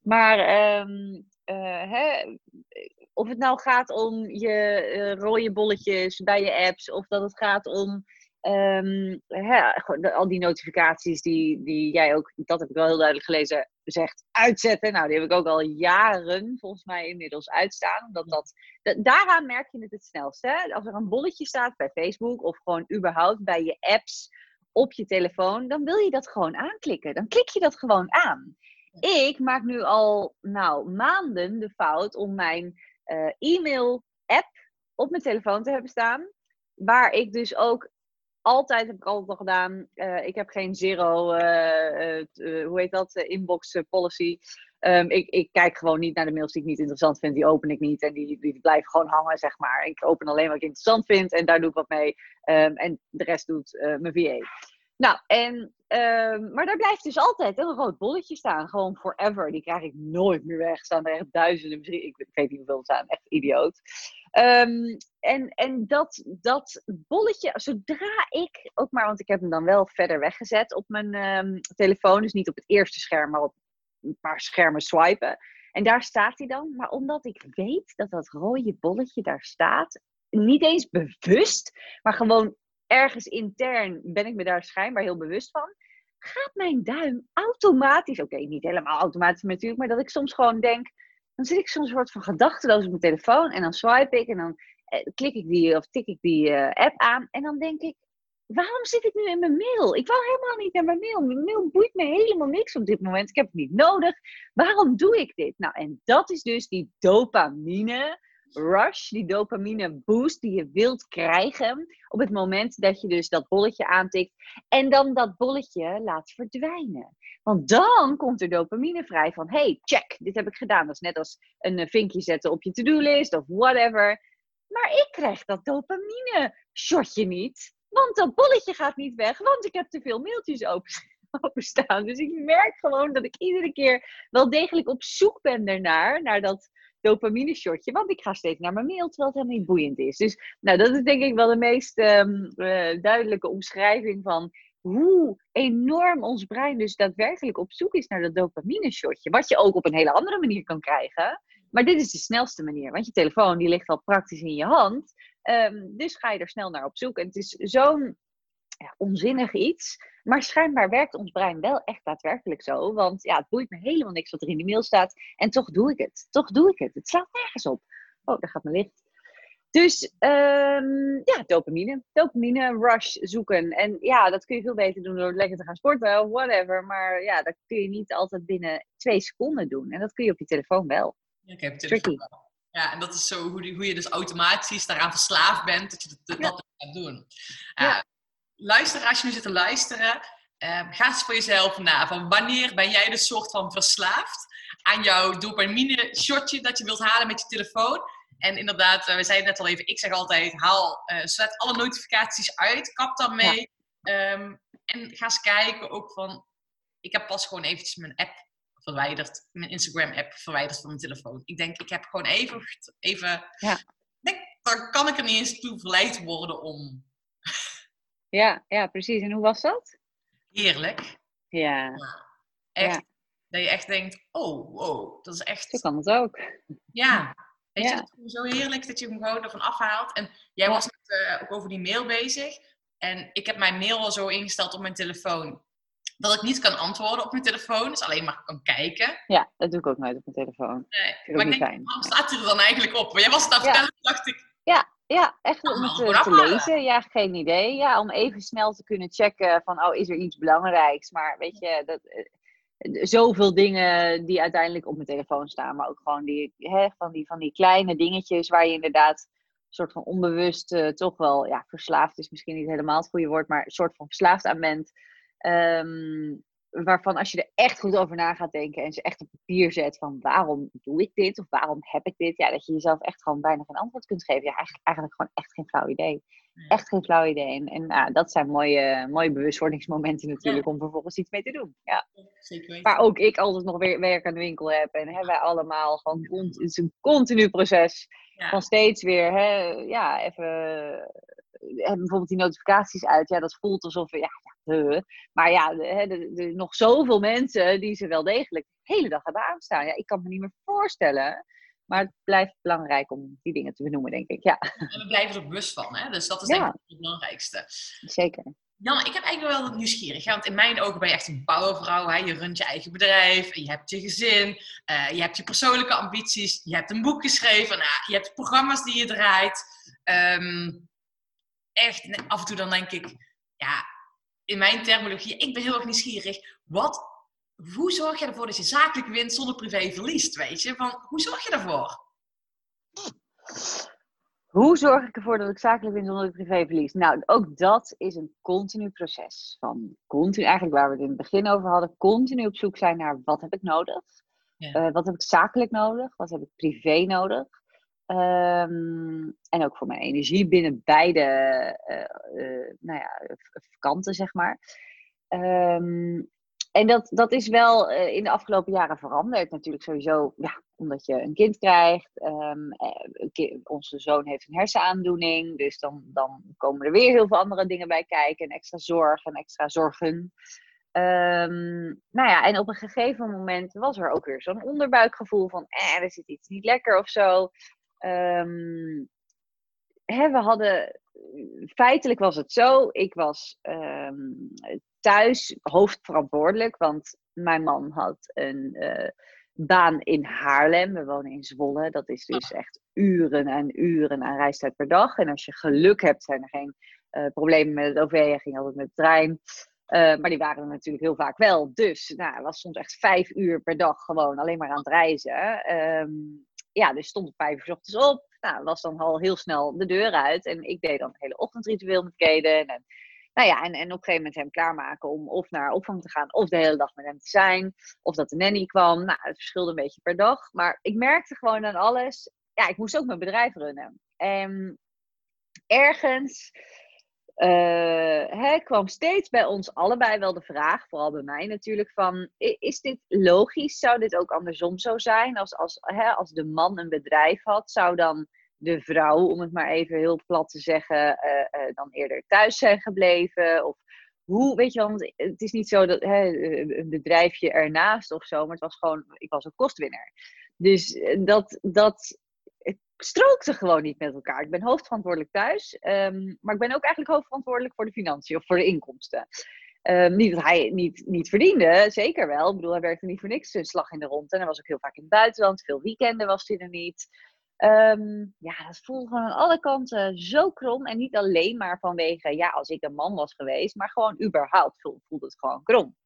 Maar ehm, eh, hè, of het nou gaat om je rode bolletjes bij je apps, of dat het gaat om ehm, hè, gewoon de- al die notificaties die, die jij ook, dat heb ik wel heel duidelijk gelezen, zegt uitzetten. Nou, die heb ik ook al jaren volgens mij inmiddels uitstaan. Omdat dat, da- daaraan merk je het het snelst. Hè? Als er een bolletje staat bij Facebook of gewoon überhaupt bij je apps op je telefoon, dan wil je dat gewoon aanklikken. Dan klik je dat gewoon aan. Ik maak nu al nou, maanden de fout om mijn eh, e-mail-app op mijn telefoon te hebben staan. Waar ik dus ook altijd, heb ik altijd al gedaan, eh, ik heb geen zero, eh, eh, hoe heet dat, inbox policy. Ehm, ik, ik kijk gewoon niet naar de mails die ik niet interessant vind, die open ik niet en die, die blijven gewoon hangen, zeg maar. Ik open alleen wat ik interessant vind en daar doe ik wat mee. Ehm, en de rest doet mijn VA. Nou, en, ehm, maar daar blijft dus altijd een rood bolletje staan. Gewoon forever. Die krijg ik nooit meer weg. Staan er echt duizenden, misschien, ik weet niet hoeveel staan. Echt idioot. Ehm, en en dat, dat bolletje, zodra ik ook maar, want ik heb hem dan wel verder weggezet op mijn ehm, telefoon. Dus niet op het eerste scherm, maar op een paar schermen swipen. En daar staat hij dan. Maar omdat ik weet dat dat rode bolletje daar staat, niet eens bewust, maar gewoon ergens intern ben ik me daar schijnbaar heel bewust van. Gaat mijn duim automatisch, oké, niet helemaal automatisch natuurlijk, maar dat ik soms gewoon denk, dan zit ik soms soort van gedachteloos op mijn telefoon en dan swipe ik en dan eh, klik ik die of tik ik die eh, app aan en dan denk ik, waarom zit ik nu in mijn mail? Ik wou helemaal niet naar mijn mail. Mijn mail boeit me helemaal niks op dit moment. Ik heb het niet nodig. Waarom doe ik dit? Nou, en dat is dus die dopamine rush, die dopamine boost die je wilt krijgen op het moment dat je dus dat bolletje aantikt en dan dat bolletje laat verdwijnen. Want dan komt er dopamine vrij van, hey, check, dit heb ik gedaan. Dat is net als een eh, vinkje zetten op je to-do-list of whatever. Maar ik krijg dat dopamine shotje niet. Want dat bolletje gaat niet weg, want ik heb te veel mailtjes open, openstaan. Dus ik merk gewoon dat ik iedere keer wel degelijk op zoek ben daarnaar, naar dat dopamine shotje. Want ik ga steeds naar mijn mail, terwijl het helemaal niet boeiend is. Dus nou, dat is denk ik wel de meest ehm, eh, duidelijke omschrijving van hoe enorm ons brein dus daadwerkelijk op zoek is naar dat dopamine shotje. Wat je ook op een hele andere manier kan krijgen. Maar dit is de snelste manier, want je telefoon die ligt al praktisch in je hand. Ehm, dus ga je er snel naar op zoek. En het is zo'n ja, onzinnig iets. Maar schijnbaar werkt ons brein wel echt daadwerkelijk zo. Want ja, het boeit me helemaal niks wat er in die mail staat. En toch doe ik het. Toch doe ik het. Het slaat nergens op. Oh, daar gaat mijn licht. Dus ehm, ja, dopamine. Dopamine rush zoeken. En ja, dat kun je veel beter doen door lekker te gaan sporten of whatever. Maar ja, dat kun je niet altijd binnen twee seconden doen. En dat kun je op je telefoon wel. Ja, ik heb telefoon. Ja, en dat is zo hoe, die- hoe je dus automatisch daaraan verslaafd bent, dat je dat, dat, Ja. gaat doen. Ja. Luister, als je nu zit te luisteren, eh, ga eens voor jezelf na. Van wanneer ben jij dus soort van verslaafd aan jouw dopamine shotje dat je wilt halen met je telefoon? En inderdaad, eh, we zeiden net al even, ik zeg altijd, haal, eh zet alle notificaties uit, kap daarmee. Ehm, en ga eens kijken ook van, ik heb pas gewoon eventjes mijn app verwijderd, mijn Instagram-app verwijderd van mijn telefoon. Ik denk, ik heb gewoon even, even Ja. denk, dan kan ik er niet eens toe verleid worden om Ja, ja, precies. En hoe was dat? heerlijk. Ja, Echt, Ja. dat je echt denkt, oh, wow, dat is echt, zo kan het ook. ja. Weet je, dat is zo heerlijk dat je hem gewoon ervan afhaalt. En jij was net eh, ook over die mail bezig. En ik heb mijn mail al zo ingesteld op mijn telefoon. Dat ik niet kan antwoorden op mijn telefoon, dus alleen maar kan kijken. Ja, dat doe ik ook nooit op mijn telefoon. Nee, maar ik denk, waarom staat hij er dan eigenlijk op? Maar jij was het aan het Ja. vertellen, dacht ik, Ja, echt Ja, om het gewoon eh, te lezen. Ja, geen idee. Ja, om even snel te kunnen checken van, oh, is er iets belangrijks? Maar weet je, dat, eh, zoveel dingen die uiteindelijk op mijn telefoon staan. Maar ook gewoon die, hè, van, die, van die kleine dingetjes waar je inderdaad soort van onbewust eh, toch wel, ja, verslaafd is misschien niet helemaal het goede woord, maar een soort van verslaafd aan bent. Ehm, waarvan als je er echt goed over na gaat denken en ze echt op papier zet van waarom doe ik dit of waarom heb ik dit, ja, dat je jezelf echt gewoon bijna geen antwoord kunt geven. Ja, eigenlijk, eigenlijk gewoon echt geen flauw idee. Echt geen flauw idee. En, en nou, dat zijn mooie, mooie bewustwordingsmomenten natuurlijk om vervolgens iets mee te doen. Ja. Zeker. Waar ook ik altijd nog weer werk aan de winkel heb. En hè, wij allemaal gewoon, het is een continu proces Ja. van steeds weer, hè, ja, even, eh, bijvoorbeeld die notificaties uit. Ja, dat voelt alsof we, ja, maar ja, de- nog zoveel mensen die ze wel degelijk de hele dag hebben aanstaan. Ja, ik kan me niet meer voorstellen. Maar het blijft belangrijk om die dingen te benoemen, denk ik. Ja, En we blijven er bewust van, hè? dus dat is Ja. denk ik het belangrijkste. zeker. Jan, ik heb eigenlijk wel wat nieuwsgierig. Want in mijn ogen ben je echt een powervrouw. Hè? Je runt je eigen bedrijf, en je hebt je gezin, eh, je hebt je persoonlijke ambities, je hebt een boek geschreven, nou, je hebt programma's die je draait. Ehm, echt, af en toe dan denk ik, ja, in mijn terminologie, ik ben heel erg nieuwsgierig. Wat, hoe zorg je ervoor dat je zakelijk wint zonder privé verliest, weet je? Van, hoe zorg je daarvoor? Hoe zorg ik ervoor dat ik zakelijk win zonder dat ik privé verlies? Nou, ook dat is een continu proces. Van continu, eigenlijk waar we het in het begin over hadden, continu op zoek zijn naar wat heb ik nodig? Ja. Eh, wat heb ik zakelijk nodig? Wat heb ik privé nodig? Ehm, en ook voor mijn energie binnen beide eh, nou ja, kanten, zeg maar. Ehm, en dat, dat is wel eh, in de afgelopen jaren veranderd. Natuurlijk sowieso, ja, omdat je een kind krijgt. Ehm, eh, onze zoon heeft een hersenaandoening. Dus dan, dan komen er weer heel veel andere dingen bij kijken. En extra zorg en extra zorgen. Ehm, nou ja, en op een gegeven moment was er ook weer zo'n onderbuikgevoel van, eh, er zit iets niet lekker of zo. Ehm, hè, we hadden, feitelijk was het zo, ik was ehm, thuis hoofdverantwoordelijk, want mijn man had een eh, baan in Haarlem. We wonen in Zwolle. Dat is dus echt uren en uren aan reistijd per dag. En als je geluk hebt, zijn er geen eh, problemen met het OV. Hij ging altijd met de trein. Eh, maar die waren er natuurlijk heel vaak wel. Dus nou, het was soms echt vijf uur per dag gewoon alleen maar aan het reizen. Ehm, ja, dus stond om vijf uur ochtends op. Nou, was dan al heel snel de deur uit. En ik deed dan het hele ochtendritueel met Kaden. En, nou ja, en, en op een gegeven moment hem klaarmaken om of naar opvang te gaan, of de hele dag met hem te zijn. Of dat de nanny kwam. Nou, het verschilde een beetje per dag. Maar ik merkte gewoon aan alles. Ja, ik moest ook mijn bedrijf runnen. En ergens hè, kwam steeds bij ons allebei wel de vraag, vooral bij mij natuurlijk, van is dit logisch? Zou dit ook andersom zo zijn? Als, als, hè, als de man een bedrijf had, zou dan de vrouw, om het maar even heel plat te zeggen, eh, eh, dan eerder thuis zijn gebleven? Of hoe, weet je want het is niet zo dat hè, een bedrijfje ernaast of zo, maar het was gewoon, ik was een kostwinner. Dus eh, dat, dat strookte gewoon niet met elkaar. Ik ben hoofdverantwoordelijk thuis, ehm, maar ik ben ook eigenlijk hoofdverantwoordelijk voor de financiën of voor de inkomsten. Ehm, niet dat hij niet, niet verdiende, zeker wel. Ik bedoel, hij werkte niet voor niks een slag in de rond. En hij was ook heel vaak in het buitenland. Veel weekenden was hij er niet. Ehm, ja, dat voelde gewoon aan alle kanten zo krom. En niet alleen maar vanwege, ja, als ik een man was geweest, maar gewoon überhaupt voelde, voelde het gewoon krom.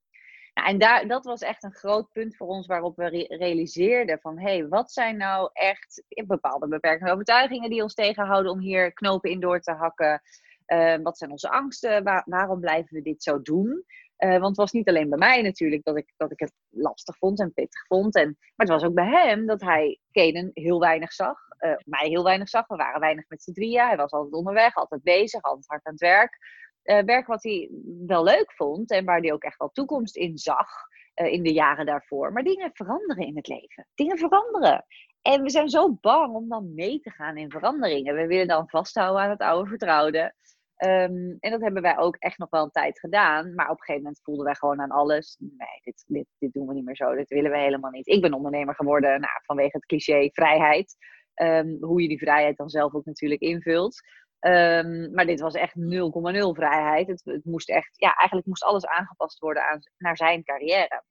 Nou, en daar, dat was echt een groot punt voor ons waarop we re- realiseerden van, hé, hey, wat zijn nou echt bepaalde beperkende overtuigingen die ons tegenhouden om hier knopen in door te hakken? Eh, wat zijn onze angsten? Waar- waarom blijven we dit zo doen? Eh, want het was niet alleen bij mij natuurlijk dat ik, dat ik het lastig vond en pittig vond. En, maar het was ook bij hem dat hij Kaden heel weinig zag. eh, mij heel weinig zag. We waren weinig met z'n drieën. Hij was altijd onderweg, altijd bezig, altijd hard aan het werk. Eh, werk wat hij wel leuk vond en waar hij ook echt wel toekomst in zag eh, in de jaren daarvoor. Maar dingen veranderen in het leven. Dingen veranderen. En we zijn zo bang om dan mee te gaan in veranderingen. We willen dan vasthouden aan het oude vertrouwde. Ehm, en dat hebben wij ook echt nog wel een tijd gedaan. Maar op een gegeven moment voelden wij gewoon aan alles. Nee, dit, dit, dit doen we niet meer zo. Dit willen we helemaal niet. Ik ben ondernemer geworden nou, vanwege het cliché vrijheid. Ehm, hoe je die vrijheid dan zelf ook natuurlijk invult. Ehm, maar dit was echt 0,0 vrijheid. Het, het moest echt, ja, eigenlijk moest alles aangepast worden aan, naar zijn carrière.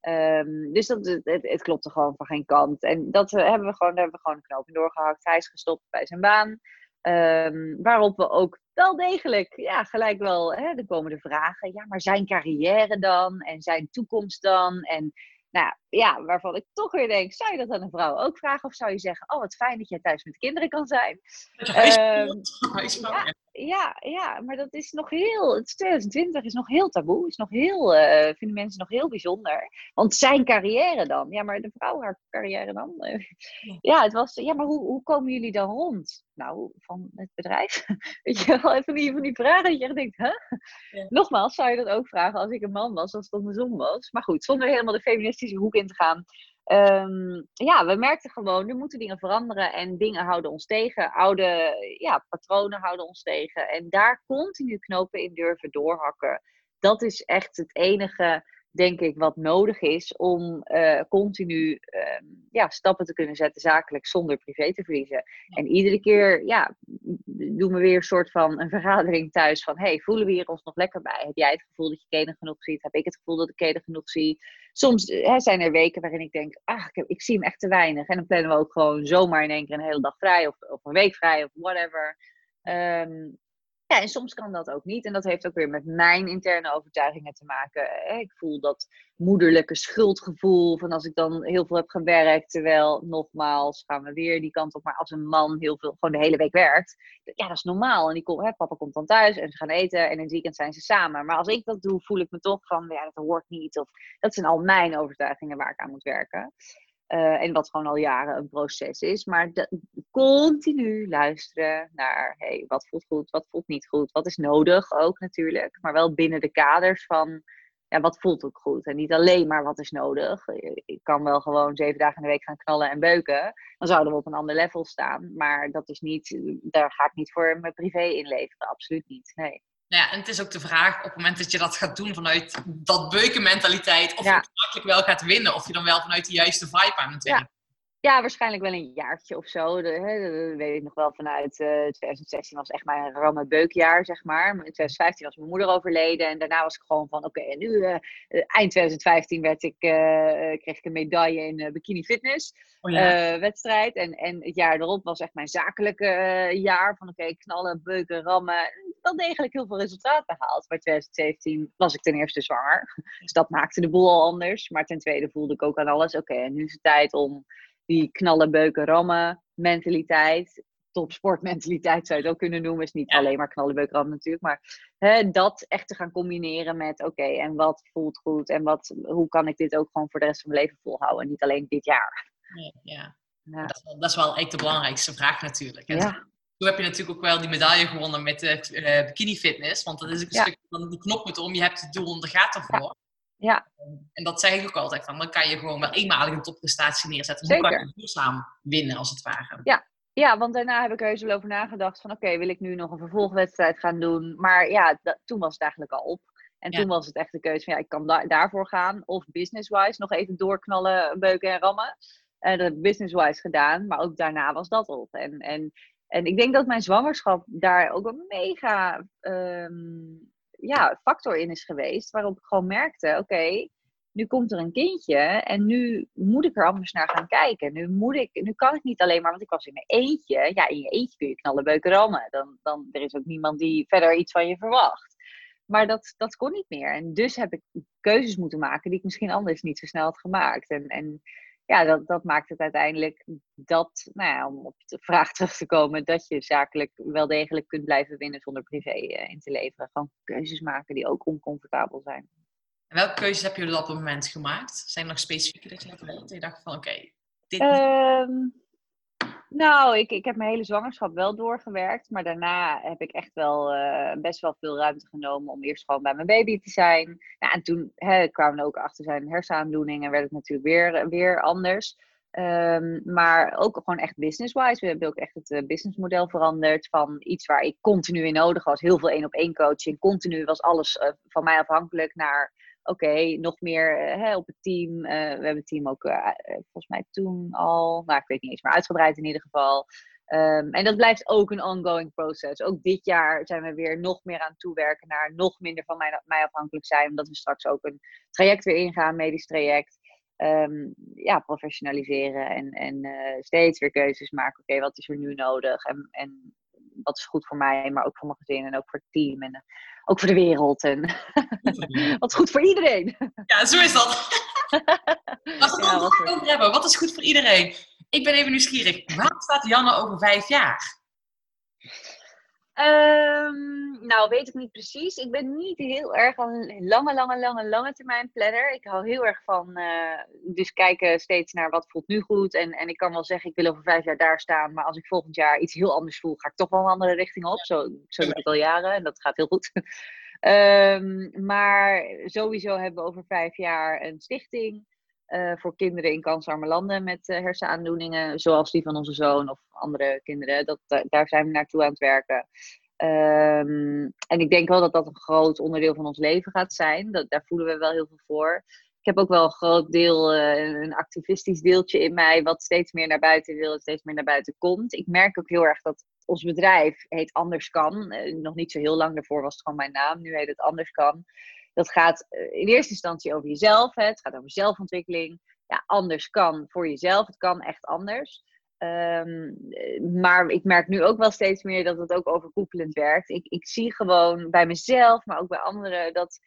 Ehm, dus dat, het, het, klopte gewoon van geen kant. En dat eh, hebben we gewoon, daar hebben we gewoon een knoop in doorgehakt. Hij is gestopt bij zijn baan. Ehm, waarop we ook wel degelijk, ja, gelijk wel, hè, er komen de vragen. Ja, maar zijn carrière dan? En zijn toekomst dan? En Nou ja, waarvan ik toch weer denk, zou je dat aan een vrouw ook vragen? Of zou je zeggen, oh wat fijn dat jij thuis met de kinderen kan zijn? Huisvrouw, ja. Ja. Ja, maar dat is nog heel, het is 2020 is nog heel taboe, is nog heel, eh, vinden mensen nog heel bijzonder. Want zijn carrière dan, ja, maar de vrouw haar carrière dan? Eh, ja, het was, ja, maar hoe, hoe komen jullie dan rond? Nou, van het bedrijf. Weet je wel, van die, van die vragen dat je echt denkt, hè? Ja. Nogmaals, zou je dat ook vragen als ik een man was, als het andersom was. Maar goed, zonder helemaal de feministische hoek in te gaan. Ehm, ja, we merkten gewoon, er moeten dingen veranderen en dingen houden ons tegen. Oude ja, patronen houden ons tegen. En daar continu knopen in durven doorhakken. Dat is echt het enige, denk ik, wat nodig is om eh, continu ehm, ja, stappen te kunnen zetten zakelijk zonder privé te verliezen. En iedere keer ja, doen we weer een soort van een vergadering thuis van hey, voelen we hier ons nog lekker bij? Heb jij het gevoel dat je keden genoeg ziet? Heb ik het gevoel dat ik keden genoeg zie? Soms eh, hè, zijn er weken waarin ik denk, ah, ik, heb- ik zie hem echt te weinig. En dan plannen we ook gewoon zomaar in één keer een hele dag vrij of, of een week vrij of whatever. Ehm, ja, en soms kan dat ook niet. En dat heeft ook weer met mijn interne overtuigingen te maken. Ik voel dat moederlijke schuldgevoel van als ik dan heel veel heb gewerkt. Terwijl, nogmaals, gaan we weer die kant op. Maar als een man heel veel, gewoon de hele week werkt. Ja, dat is normaal. En die hè, papa komt dan thuis en ze gaan eten. En in het weekend zijn ze samen. Maar als ik dat doe, voel ik me toch van, ja, dat hoort niet. Of dat zijn al mijn overtuigingen waar ik aan moet werken. Eh, en wat gewoon al jaren een proces is. Maar continu luisteren naar hey, wat voelt goed, wat voelt niet goed, wat is nodig ook natuurlijk. Maar wel binnen de kaders van ja, wat voelt ook goed. En niet alleen maar wat is nodig. Ik kan wel gewoon zeven dagen in de week gaan knallen en beuken. Dan zouden we op een ander level staan. Maar dat is niet, daar ga ik niet voor mijn privé inleveren. Absoluut niet. Nee. Nou ja, en het is ook de vraag op het moment dat je dat gaat doen vanuit dat beukenmentaliteit, of Ja. je daadwerkelijk wel gaat winnen, of je dan wel vanuit de juiste vibe aan het Ja. Ja, waarschijnlijk wel een jaartje of zo. Dat weet ik nog wel vanuit eh 2016 was echt mijn ramme beukjaar, zeg maar. In 2015 was mijn moeder overleden en daarna was ik gewoon van, oké, en nu, eh, eh, eind 2015 werd ik, eh, eh, kreeg ik een medaille in eh, bikini fitness Oh ja. eh, wedstrijd. En, en het jaar erop was echt mijn zakelijke eh, jaar van, oké, knallen, beuken, rammen. Wel degelijk heel veel resultaat behaald. Maar 2017 was ik ten eerste zwanger. Dus dat maakte de boel al anders. Maar ten tweede voelde ik ook aan alles, oké, en nu is het tijd om die knallen, beuken, rammen mentaliteit. Topsportmentaliteit zou je het ook kunnen noemen. Is niet Ja. alleen maar knallen, beuken, rammen natuurlijk. Maar hè, dat echt te gaan combineren met oké, en wat voelt goed? En wat, hoe kan ik dit ook gewoon voor de rest van mijn leven volhouden? En niet alleen dit jaar. Nee, ja. Ja. Dat, is wel, dat is wel eigenlijk de belangrijkste vraag natuurlijk. En Ja. toen heb je natuurlijk ook wel die medaille gewonnen met de eh, bikini fitness. Want dat is ook een Ja. stuk van die knop moet om. Je hebt het doel en er gaat ervoor. Ja. En dat zeg ik ook altijd. Van, dan kan je gewoon wel eenmalig een topprestatie neerzetten. Hoe kan Zeker. je duurzaam winnen als het ware? Ja, want daarna heb ik heus wel over nagedacht van oké, wil ik nu nog een vervolgwedstrijd gaan doen? Maar ja, da- toen was het eigenlijk al op. En Ja. toen was het echt de keuze van ja, ik kan da- daarvoor gaan. Of business-wise nog even doorknallen, beuken en rammen. En dat heb ik business-wise gedaan. Maar ook daarna was dat op. En, en, en ik denk dat mijn zwangerschap daar ook een mega ehm, ja, factor in is geweest. Waarop ik gewoon merkte, oké, nu komt er een kindje en nu moet ik er anders naar gaan kijken. Nu, moet ik, nu kan ik niet alleen maar, want ik was in mijn eentje. Ja, in je eentje kun je knallen, beuken, rammen. Dan, dan, er is ook niemand die verder iets van je verwacht. Maar dat, dat kon niet meer. En dus heb ik keuzes moeten maken die ik misschien anders niet zo snel had gemaakt. En, en ja, dat, dat maakt het uiteindelijk dat, nou ja, om op de vraag terug te komen, dat je zakelijk wel degelijk kunt blijven winnen zonder privé eh, in te leveren. Gewoon keuzes maken die ook oncomfortabel zijn. En welke keuzes heb je op dat moment gemaakt? Zijn er nog specifieke dat je dacht van oké, dit nou, ik, ik heb mijn hele zwangerschap wel doorgewerkt. Maar daarna heb ik echt wel eh, best wel veel ruimte genomen om eerst gewoon bij mijn baby te zijn. Nou, en toen hè, kwamen ook achter zijn hersenaandoening en werd het natuurlijk weer, weer anders. Ehm, maar ook gewoon echt business-wise. We hebben ook echt het eh, businessmodel veranderd. Van iets waar ik continu in nodig was. Heel veel één op één coaching. Continu was alles eh, van mij afhankelijk naar oké, nog meer eh, hè, op het team. Eh, we hebben het team ook eh, volgens mij toen al, nou ik weet niet eens, maar uitgebreid in ieder geval. Ehm, en dat blijft ook een ongoing process. Ook dit jaar zijn we weer nog meer aan het toewerken naar nog minder van mij, mij afhankelijk zijn. Omdat we straks ook een traject weer ingaan, medisch traject. Ehm, ja, professionaliseren en, en steeds weer keuzes maken. Oké, wat is er nu nodig? En, en wat is goed voor mij, maar ook voor mijn gezin en ook voor het team. En eh, ook voor de wereld. En wat is goed voor iedereen. Ja, zo is dat. Als we het Ja, over hebben, wat is goed voor iedereen? Ik ben even nieuwsgierig. Waar staat Janne over vijf jaar? Ehm, nou, weet ik niet precies. Ik ben niet heel erg een lange, lange, lange, lange termijn planner. Ik hou heel erg van eh, dus kijken steeds naar wat voelt nu goed. En, en ik kan wel zeggen, ik wil over vijf jaar daar staan. Maar als ik volgend jaar iets heel anders voel, ga ik toch wel een andere richting op. Zo, zo doe ik het al jaren en dat gaat heel goed. Ehm, maar sowieso hebben we over vijf jaar een stichting. Eh, voor kinderen in kansarme landen met eh, hersenaandoeningen, zoals die van onze zoon of andere kinderen. Dat, da- daar zijn we naartoe aan het werken. Ehm, en ik denk wel dat dat een groot onderdeel van ons leven gaat zijn. Dat, daar voelen we wel heel veel voor. Ik heb ook wel een groot deel, eh, een activistisch deeltje in mij, wat steeds meer naar buiten wil en steeds meer naar buiten komt. Ik merk ook heel erg dat ons bedrijf heet Anders Kan. Nog niet zo heel lang daarvoor was het gewoon mijn naam, nu heet het Anders Kan. Dat gaat eh, in eerste instantie over jezelf, hè. het gaat over zelfontwikkeling. Ja, anders kan voor jezelf, het kan echt anders. Ehm, eh, maar ik merk nu ook wel steeds meer dat het ook overkoepelend werkt. Ik, ik zie gewoon bij mezelf, maar ook bij anderen, dat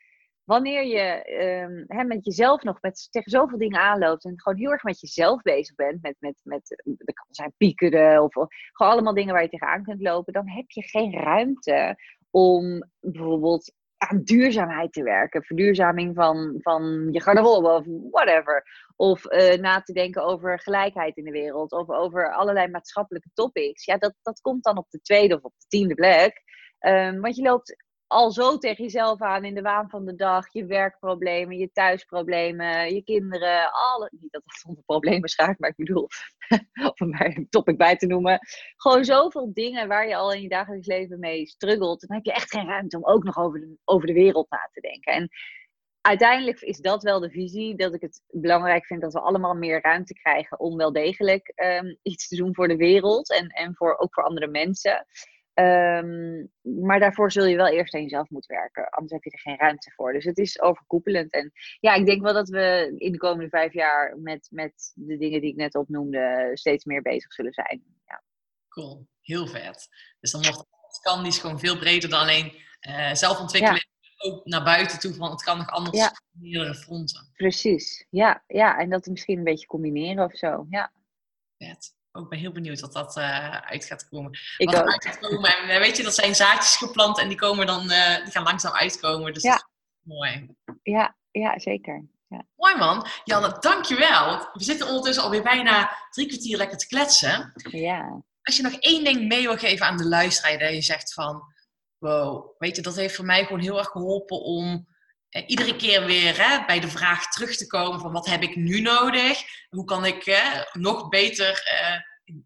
wanneer je ehm, hè, met jezelf nog met, tegen zoveel dingen aanloopt en gewoon heel erg met jezelf bezig bent, met, met, met eh, dat kan zijn piekeren of, of gewoon allemaal dingen waar je tegenaan kunt lopen, dan heb je geen ruimte om bijvoorbeeld aan duurzaamheid te werken. Verduurzaming van, van je garderobe of whatever. Of eh, na te denken over gelijkheid in de wereld. Of over allerlei maatschappelijke topics. Ja, dat, dat komt dan op de tweede of op de tiende plek. Ehm, want je loopt al zo tegen jezelf aan in de waan van de dag. Je werkproblemen, je thuisproblemen, je kinderen. Alle, niet dat het onder problemen schaart, maar ik bedoel, om maar een topic bij te noemen. Gewoon zoveel dingen waar je al in je dagelijks leven mee struggelt. Dan heb je echt geen ruimte om ook nog over de, over de wereld na te denken. En uiteindelijk is dat wel de visie. Dat ik het belangrijk vind dat we allemaal meer ruimte krijgen om wel degelijk ehm, iets te doen voor de wereld. En, en voor, ook voor andere mensen. Ehm, maar daarvoor zul je wel eerst aan jezelf moeten werken. Anders heb je er geen ruimte voor. Dus het is overkoepelend. En ja, ik denk wel dat we in de komende vijf jaar met, met de dingen die ik net opnoemde steeds meer bezig zullen zijn. Ja. Cool, heel vet. Dus dan wordt het kan, die is gewoon veel breder dan alleen eh zelfontwikkeling. Ook naar buiten toe, van het kan nog anders Ja. op meerdere fronten. Precies. Ja, ja, en dat misschien een beetje combineren of zo. Ja, Vet. Ook ben heel benieuwd wat dat eh, uit gaat komen. ik wat ook. uit gaat komen. En eh, weet je, dat zijn zaadjes geplant en die komen dan, eh, die gaan langzaam uitkomen. Dus Ja. dat is mooi. Ja, ja, zeker. Mooi man. Janne, dankjewel. We zitten ondertussen alweer bijna drie kwartier lekker te kletsen. Ja. Als je nog één ding mee wil geven aan de luisteraar, dat je zegt van, wow, weet je, dat heeft voor mij gewoon heel erg geholpen om iedere keer weer hè, bij de vraag terug te komen van wat heb ik nu nodig? Hoe kan ik eh, nog beter eh,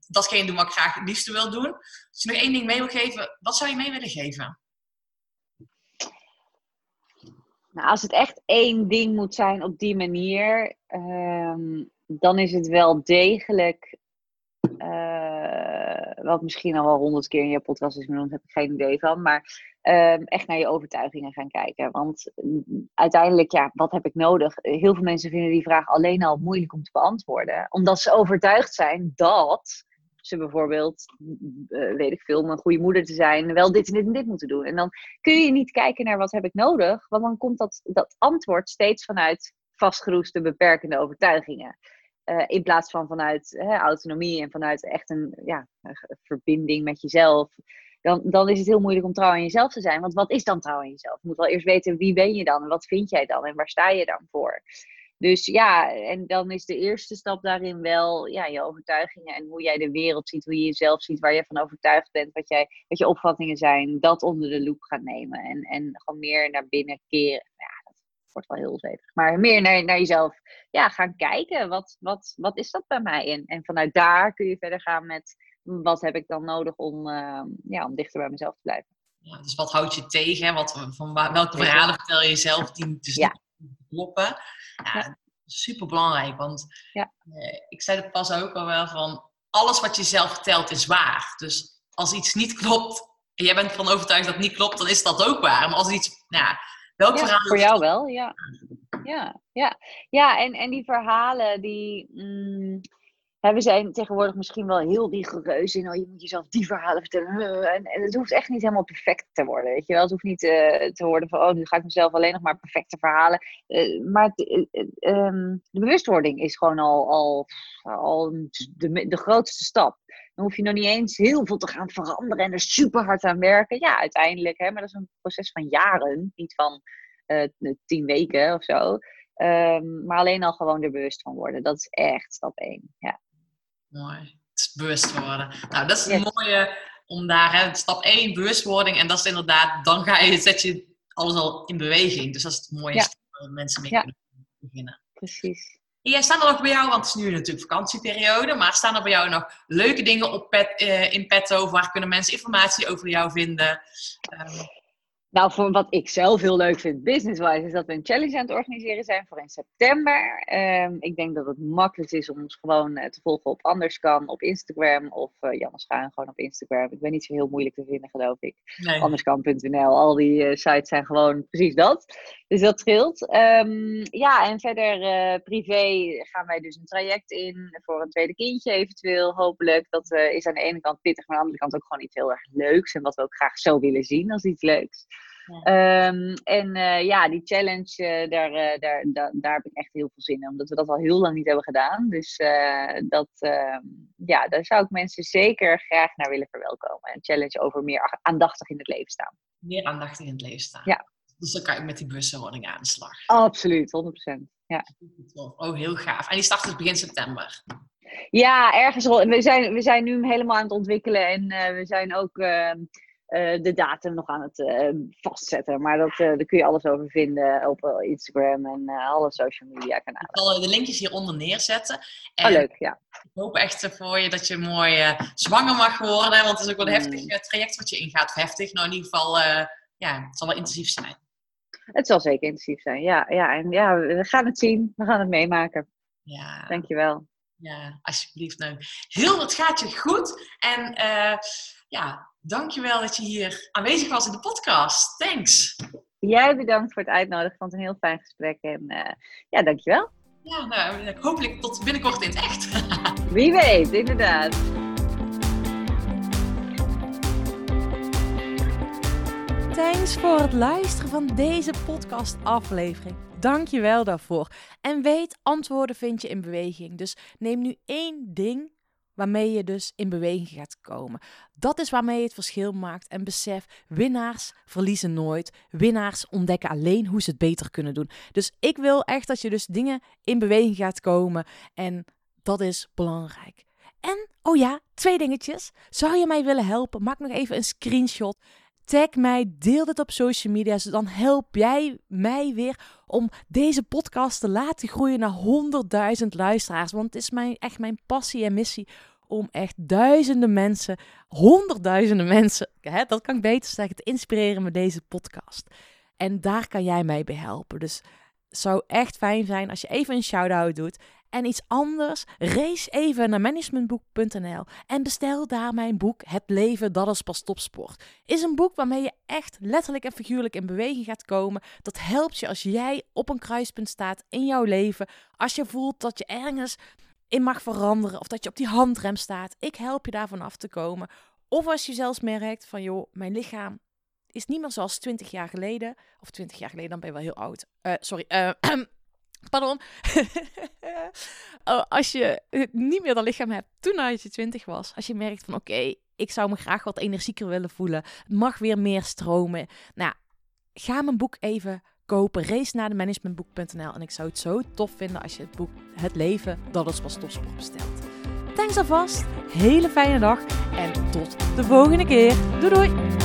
datgene doen wat ik graag het liefste wil doen? Als je nog één ding mee wil geven, wat zou je mee willen geven? Nou, als het echt één ding moet zijn op die manier, ehm, dan is het wel degelijk, eh, wat misschien al wel honderd keer in je podcast is genoemd, heb ik geen idee van, maar ehm, echt naar je overtuigingen gaan kijken. Want mm, uiteindelijk, ja, wat heb ik nodig? Heel veel mensen vinden die vraag alleen al moeilijk om te beantwoorden, omdat ze overtuigd zijn dat ze bijvoorbeeld, eh, weet ik veel, om een goede moeder te zijn, wel dit en dit en dit moeten doen. En dan kun je niet kijken naar wat heb ik nodig, want dan komt dat, dat antwoord steeds vanuit vastgeroeste beperkende overtuigingen. Eh, in plaats van vanuit hè, autonomie en vanuit echt een ja, verbinding met jezelf. Dan, dan is het heel moeilijk om trouw aan jezelf te zijn. Want wat is dan trouw aan jezelf? Je moet wel eerst weten wie ben je dan en wat vind jij dan en waar sta je dan voor. Dus ja, en dan is de eerste stap daarin wel ja, je overtuigingen en hoe jij de wereld ziet, hoe je jezelf ziet, waar je van overtuigd bent, wat, jij, wat je opvattingen zijn, dat onder de loep gaan nemen. En, en gewoon meer naar binnen keren. Ja, wordt wel heel zweverig. Maar meer naar, naar jezelf ja, gaan kijken. Wat, wat, wat is dat bij mij? En, en vanuit daar kun je verder gaan met wat heb ik dan nodig om, eh, ja, om dichter bij mezelf te blijven. Ja, dus wat houdt je tegen? Wat, van welke verhalen vertel je jezelf die dus Ja. niet kloppen? Ja, super belangrijk. Want Ja. eh, ik zei het pas ook al wel van alles wat je zelf vertelt is waar. Dus als iets niet klopt en jij bent ervan overtuigd dat het niet klopt, dan is dat ook waar. Maar als iets, nou ja, welk Ja, verhaal voor jou wel, ja. Ja, ja. ja en, en die verhalen, die. mm, hè, we zijn tegenwoordig misschien wel heel rigoureus in, oh, je moet jezelf die verhalen vertellen. eh, En, en het hoeft echt niet helemaal perfect te worden, weet je wel. Het hoeft niet eh, te worden van, oh, nu ga ik mezelf alleen nog maar perfecte verhalen. Eh, maar eh, eh, ehm, de bewustwording is gewoon al, al, al de, de grootste stap. Dan hoef je nog niet eens heel veel te gaan veranderen en er super hard aan werken. Ja, uiteindelijk, hè, maar dat is een proces van jaren, niet van eh, tien weken of zo. Ehm, maar alleen al gewoon er bewust van worden. Dat is echt stap één. Ja. Mooi. Het bewust worden. Nou, dat is een Yes. mooie om daar, hè, stap 1, bewustwording. En dat is inderdaad, dan ga je, zet je alles al in beweging. Dus dat is het mooie Ja. waar mensen mee Ja. kunnen beginnen. Precies. Jij staan er nog bij jou, want het is nu natuurlijk vakantieperiode, maar staan er bij jou nog leuke dingen op pet, eh, in petto? Waar kunnen mensen informatie over jou vinden? Ehm, Nou, voor wat ik zelf heel leuk vind, business-wise, is dat we een challenge aan het organiseren zijn voor in september. Ehm, ik denk dat het makkelijk is om ons gewoon eh, te volgen op Anderskan op Instagram of uh, Janne Schuin gewoon op Instagram. Ik ben niet zo heel moeilijk te vinden, geloof ik. nee. Anderskan.nl, al die eh, sites zijn gewoon precies dat. Dus dat scheelt. Ehm, ja, en verder eh, privé gaan wij dus een traject in voor een tweede kindje eventueel, hopelijk. Dat eh, is aan de ene kant pittig, maar aan de andere kant ook gewoon iets heel erg leuks. En wat we ook graag zo willen zien als iets leuks. Ja. Ehm, en eh, ja, die challenge, eh, daar, eh, daar, daar, daar heb ik echt heel veel zin in. Omdat we dat al heel lang niet hebben gedaan. Dus dat, ehm, ja, daar zou ik mensen zeker graag naar willen verwelkomen. Een challenge over meer aandachtig in het leven staan. Meer aandachtig in het leven staan. Ja. Dus dan kan je met die bewustwording aan de slag. Absoluut, 100%. Ja. Oh, heel gaaf. En die start dus begin september. Ja, ergens rond. We zijn, we zijn nu helemaal aan het ontwikkelen en we zijn ook ehm, eh, de datum nog aan het eh, vastzetten. Maar dat, eh, daar kun je alles over vinden op Instagram en alle social media kanalen. Ik zal de linkjes hieronder neerzetten. En Oh, leuk, ja. ik hoop echt voor je dat je mooi zwanger mag worden. Want het is ook wel een Mm. heftig eh, traject wat je ingaat. Of heftig, nou in ieder geval, ja, het zal wel intensief zijn. Het zal zeker intensief zijn. Ja, ja, en ja, we gaan het zien. We gaan het meemaken. Ja, Dankjewel. ja alsjeblieft. Nou, heel, het gaat je goed. En ja, dankjewel dat je hier aanwezig was in de podcast. Thanks. Jij bedankt voor het uitnodigen. Ik vond het een heel fijn gesprek. En eh, ja, dankjewel. Ja, nou, hopelijk tot binnenkort in het echt. Wie weet, inderdaad. Thanks voor het luisteren van deze podcast-aflevering. Dank je wel daarvoor. En weet, antwoorden vind je in beweging. Dus neem nu één ding waarmee je dus in beweging gaat komen. Dat is waarmee je het verschil maakt. En besef, winnaars verliezen nooit. Winnaars ontdekken alleen hoe ze het beter kunnen doen. Dus ik wil echt dat je dus dingen in beweging gaat komen. En dat is belangrijk. En, oh ja, twee dingetjes. Zou je mij willen helpen? Maak nog even een screenshot. Tag mij, deel dit op social media. Dan help jij mij weer om deze podcast te laten groeien naar 100.000 luisteraars. Want het is mijn, echt mijn passie en missie om echt duizenden mensen, honderdduizenden mensen, hè, dat kan ik beter zeggen, te inspireren met deze podcast. En daar kan jij mij bij helpen. Dus het zou echt fijn zijn als je even een shout-out doet. En iets anders, race even naar managementboek.nl en bestel daar mijn boek Het leven dat is pas topsport. Is een boek waarmee je echt letterlijk en figuurlijk in beweging gaat komen. Dat helpt je als jij op een kruispunt staat in jouw leven. Als je voelt dat je ergens in mag veranderen of dat je op die handrem staat. Ik help je daarvan af te komen. Of als je zelfs merkt van joh, mijn lichaam is niet meer zoals 20 jaar geleden. Of 20 jaar geleden, dan ben je wel heel oud. Eh, sorry, eh, pardon. Oh, als je niet meer dat lichaam hebt toen als je 20 was. Als je merkt van oké, ik zou me graag wat energieker willen voelen. Het mag weer meer stromen. Nou, ga mijn boek even kopen. Race naar de managementboek.nl. En ik zou het zo tof vinden als je het boek Het leven dat is pas topsport bestelt. Thanks alvast. Hele fijne dag. En tot de volgende keer. Doei doei.